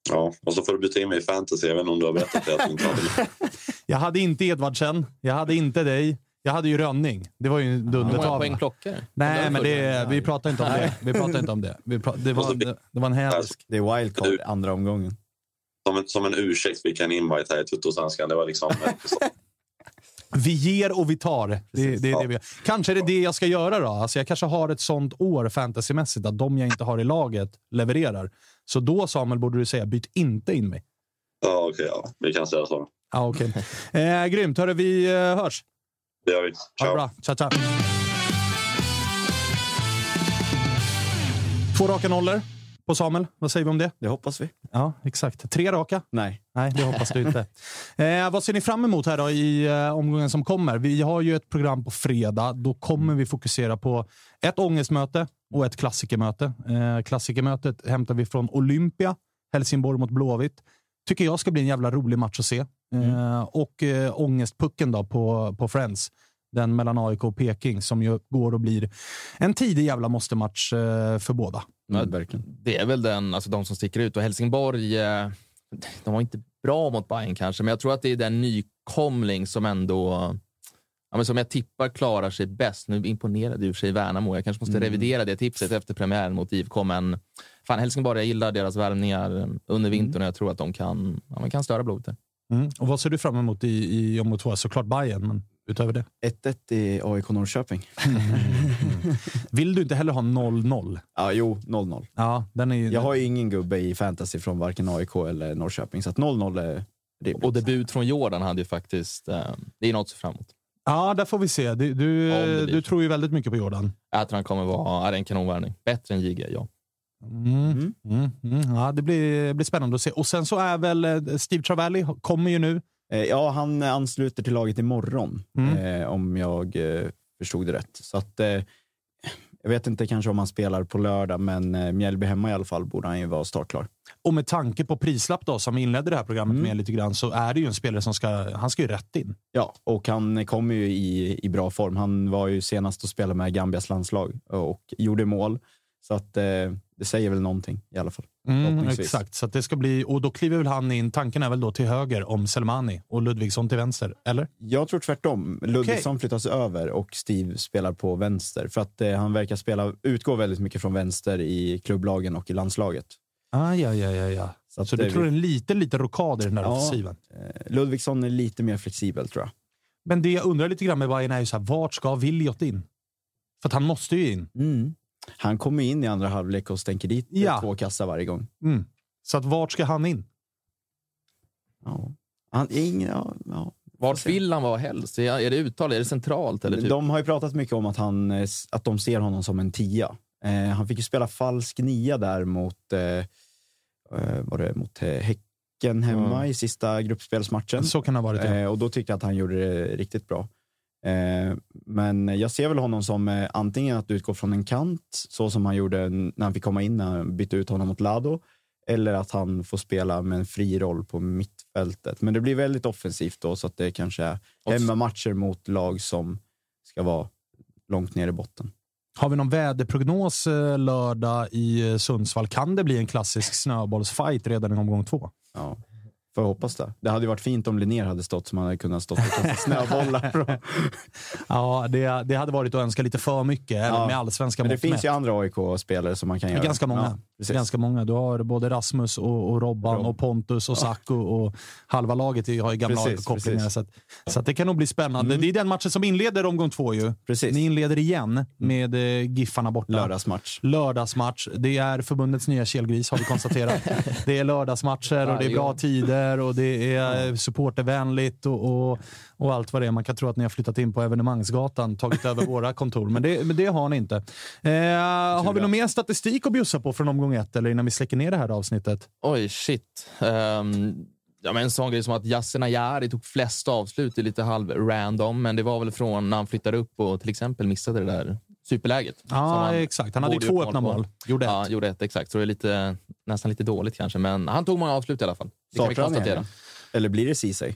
Ja, och så får du byta in mig i fantasy. Jag vet inte om du har berättat det. Inte hade (laughs) Jag hade inte Edvardsen, jag hade inte dig. Jag hade ju Rönning. Det var ju en Hur många dundertavla. du? Nej, men det, vi pratar inte om det. Vi pratar inte om det. Vi pra, det, var, det, det var en hädisk. Det är wildcard andra omgången. Som en, som en ursäkt fick jag en invite här i Tuttosvenskan. Det var liksom... Vi ger och vi tar. Det, det, är det vi. Kanske är det det jag ska göra då. Alltså jag kanske har ett sånt år fantasymässigt att de jag inte har i laget levererar. Så då, Samuel, borde du säga byt inte in mig. ja, okej. ja. Vi kan säga så. Ja, okej. (laughs) Eh, grymt. Hörru, vi eh, hörs. Det gör vi. Ha det Ciao. bra. Ciao, ciao. Två raka nollor på Samuel. Vad säger vi om det? Det hoppas vi. Ja, exakt. Tre raka? Nej. Nej, det hoppas du inte. (laughs) Eh, vad ser ni fram emot här då i eh, omgången som kommer? Vi har ju ett program på fredag. Då kommer vi fokusera på ett ångestmöte och ett klassikermöte. Eh, klassikermötet hämtar vi från Olympia, Helsingborg mot Blåvitt. Tycker jag ska bli en jävla rolig match att se. Eh, och eh, ångestpucken då på, på Friends. Den mellan AIK och Peking som ju går och blir en tidig jävla måste-match eh, för båda. Mm, verkligen. Det är väl den, alltså de som sticker ut. Och Helsingborg, eh, de var inte bra mot Bayern kanske, men jag tror att det är den nykomling som ändå, ja, men som jag tippar klarar sig bäst. Nu imponerade ju för sig Värnamo. Jag kanske måste Mm. revidera det tipset efter premiären mot IFK, men fan Helsingborg, jag gillar deras värvningar under vintern och jag tror att de kan, ja, man kan störa blodet. Mm. Och vad ser du fram emot i, i omgång två? Såklart Bayern, men utöver det? 1-1 i AIK Norrköping. (laughs) Vill du inte heller ha 0-0? Ja, jo, 0-0. Ja, den är ju, Jag har ju ingen gubbe i fantasy från varken AIK eller Norrköping, så att 0-0 är rimligt. Och debut från Jordan hade ju faktiskt, eh, det är något att se fram emot. Ja, där får vi se. Du, du, Ja, om det blir du så. tror ju väldigt mycket på Jordan. Jag tror han kommer vara, är en kanonvärvning. Bättre än JG, ja. Mm. Mm. Mm. Ja, det blir, blir spännande att se. Och sen så är väl eh, Steve Travelli, kommer ju nu. Eh, Ja, han ansluter till laget imorgon, Mm. eh, om jag eh, förstod det rätt. Så att, jag vet inte kanske om han spelar på lördag, men eh, Mjällby hemma i alla fall borde han ju vara startklar. Och med tanke på prislapp då, som vi inledde det här programmet Mm. med lite grann, så är det ju en spelare som ska, han ska ju rätt in. Ja, och han kommer ju i, i bra form. Han var ju senast och spelade med Gambias landslag och gjorde mål. Så att, eh, det säger väl någonting i alla fall. Mm, exakt, så det ska bli, och då kliver väl han in, tanken är väl då till höger om Selmani och Ludvigsson till vänster, eller? Jag tror tvärtom. Ludvigsson flyttas över och Steve spelar på vänster. För att eh, han verkar spela, utgå väldigt mycket från vänster i klubblagen och i landslaget. Ah, ja, ja, ja, ja. Så det du tror vi- en liten, liten rockad i den där Ja. offensiven? Eh, Ludvigsson är lite mer flexibel tror jag. Men det jag undrar lite grann med Bayern är ju så här, vart ska Williot in? För att han måste ju in. Han kommer in i andra halvlek och stänker dit eh, Ja. två kassar varje gång. Mm. Så att vart ska han in? Ja. Han, ingen, ja, ja. Vart vill han vara helst? Är det uttal? Är det centralt? Eller typ? De har ju pratat mycket om att, han, eh, att de ser honom som en tia. Eh, han fick ju spela falsk nia där mot, eh, eh, var det mot Häcken hemma Mm. i sista gruppspelsmatchen. Så kan det ha varit, ja. Eh, och då tyckte jag att han gjorde det riktigt bra. Eh, men jag ser väl honom som eh, antingen att utgå från en kant, så som han gjorde när han fick komma in när han bytte ut honom mot Lado, eller att han får spela med en fri roll på mittfältet. Men det blir väldigt offensivt då, så att det kanske är hemmamatcher mot lag som ska vara långt ner i botten. Har vi någon väderprognos eh, lördag i Sundsvall? Kan det bli en klassisk snöbollsfight redan i omgång två? Ja, får jag hoppas det. Det hade ju varit fint om Linnér hade stått så man hade kunnat stå och (laughs) snöbollar. Ja, det, det hade varit att önska lite för mycket, även Ja. med allsvenska Men det finns ju andra AIK-spelare som man kan göra. Ganska många. Ja. Ganska många. Du har både Rasmus och, och Robban Rob. och Pontus och Sacco och halva laget har ju gamla AIK-kopplingar. Så, att, så att det kan nog bli spännande. Mm. Det är den matchen som inleder omgång två ju. Precis. Ni inleder igen med eh, Giffarna borta. Lördagsmatch. Lördagsmatch. Det är förbundets nya kelgris har vi konstaterat. (laughs) det är lördagsmatcher och det är bra gång. Tider och det är eh, supportervänligt och, och, och allt vad det är. Man kan tro att ni har flyttat in på evenemangsgatan, tagit över (laughs) våra kontor, men det, men det har ni inte. Eh, har vi någon mer statistik att bjussa på från omgång ett eller innan vi släcker ner det här avsnittet? Oj, shit. Ehm, ja, men en sån grej som att Yasin Ayari tog flest avslut, är lite halv-random, men det var väl från när han flyttade upp och till exempel missade det där superläget. Ja, exakt. Han hade ju två öppna mål. Gjorde ett. Ja, gjorde ett, exakt. Så det är lite, nästan lite dåligt kanske, men han tog många avslut i alla fall. Det kan vi konstatera. Eller blir det Ceesay?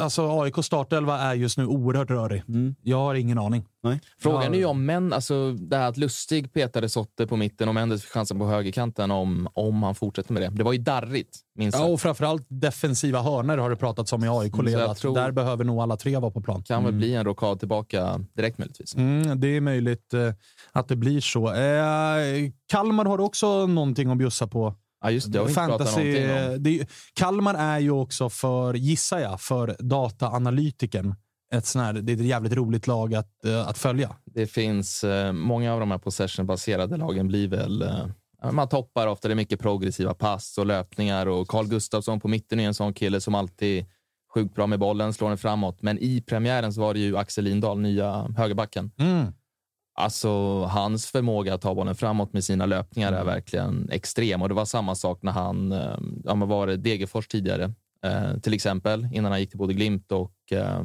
Alltså AIK startelva är just nu oerhört rörig. Jag har ingen aning. Nej. Frågan är ju om män, alltså det här att Lustig petade Sotte på mitten och Mendes fick chansen på högerkanten om, om han fortsätter med det. Det var ju darrigt, minst Ja, och framförallt defensiva hörnor har det pratats om i Så AIK-led. jag att tror- Där behöver nog alla tre vara på plan. Kan väl bli en rockad tillbaka direkt möjligtvis. Mm, det är möjligt eh, att det blir så. Eh, Kalmar har också någonting att bjussa på. Ja, just det. Fantasy, det, Kalmar är ju också för, gissar jag, för dataanalytiken. Ett sån här, det är ett jävligt roligt lag att, eh, att följa. Det finns eh, många av de här possession-baserade lagen blir väl... Eh, man toppar ofta, det är mycket progressiva pass och löpningar och Carl Gustafsson på mitten är en sån kille som alltid sjukt bra med bollen, slår den framåt. Men i premiären så var det ju Axel Lindahl, nya högerbacken. Mm. Alltså, hans förmåga att ta bollen framåt med sina löpningar är verkligen extrem. Och Det var samma sak när han eh, ja, men var det Degerfors tidigare, eh, till exempel, innan han gick till både Glimt och eh,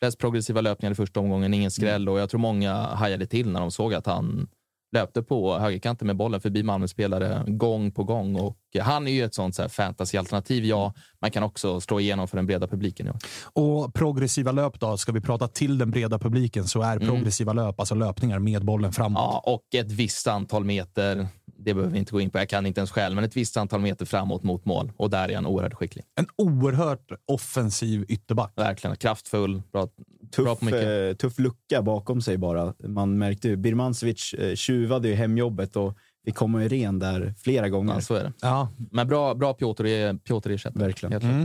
flest progressiva löpningar i första omgången, ingen skräll. Och jag tror många hajade till när de såg att han löpte på högerkanten med bollen förbi Malmö-spelare gång på gång. Och han är ju ett sånt så fantasy-alternativ. Ja, man kan också slå igenom för den breda publiken. Ja. Och progressiva löp då, ska vi prata till den breda publiken så är progressiva löp alltså löpningar med bollen framåt. Ja, och ett visst antal meter. Det behöver vi inte gå in på. Jag kan inte ens själv, men ett visst antal meter framåt mot mål. Och där är han oerhört skicklig. En oerhört offensiv ytterback. Verkligen kraftfull. Bra Tuff, eh, tuff lucka bakom sig bara. Man märkte ju, Birmancevic eh, tjuvade ju hemjobbet och fick komma i ren där flera gånger. Ja, så är det. Ja. Men bra, bra Piotr, är- Piotr ersättare. Verkligen. Mm.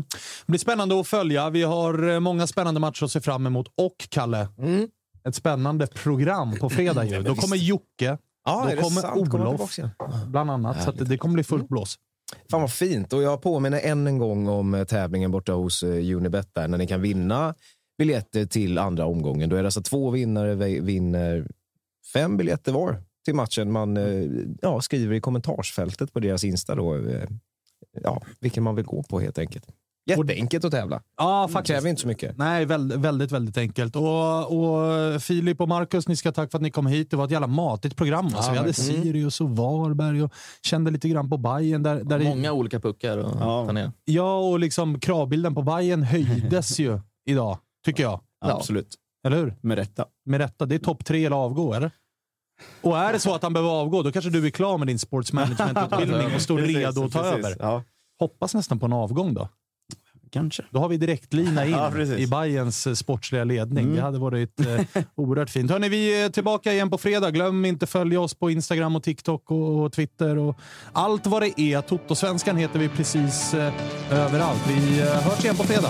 Det blir spännande att följa. Vi har eh, många spännande matcher att se fram emot. Och, Kalle, ett spännande program på fredag. Ju. Då kommer Jocke, Ja, då det kommer sant? Kommer Olof, igen? bland annat. Så att det, det kommer bli fullt blås. Fan vad fint. Och jag påminner än en gång om eh, tävlingen borta hos eh, Unibet där, när ni kan vinna biljetter till andra omgången. Då är det alltså två vinnare vi- vinner fem biljetter var till matchen. Man eh, ja, skriver i kommentarsfältet på deras Insta då, eh, ja, vilken man vill gå på helt enkelt. Jätteenkelt att tävla. Ja, Det faktiskt. kräver inte så mycket. Nej, väldigt, väldigt, väldigt enkelt. Och, och Filip och Marcus, ni ska tack för att ni kom hit. Det var ett jävla matigt program. Alltså, vi hade verkligen. Sirius och Varberg och kände lite grann på Bayern där, där det- Många olika puckar att Ja. ta ner. Ja, och liksom kravbilden på Bayern höjdes (laughs) ju idag, tycker jag. Absolut. Eller hur? Med rätta. Med rätta. Det är topp tre eller avgå, eller? Och är det så att han behöver avgå, då kanske du är klar med din sports management-utbildning och står Precis, redo att ta precis. över. Ja, Hoppas nästan på en avgång då. kanske. Då har vi direktlina in (laughs) Ja, i Bayerns eh, sportsliga ledning. Mm. Det hade varit eh, oerhört fint. Hörrni, vi är tillbaka igen på fredag. Glöm inte följa oss på Instagram och TikTok och, och Twitter och allt vad det är. Toto-svenskan heter vi precis eh, överallt. Vi eh, hörs igen på fredag.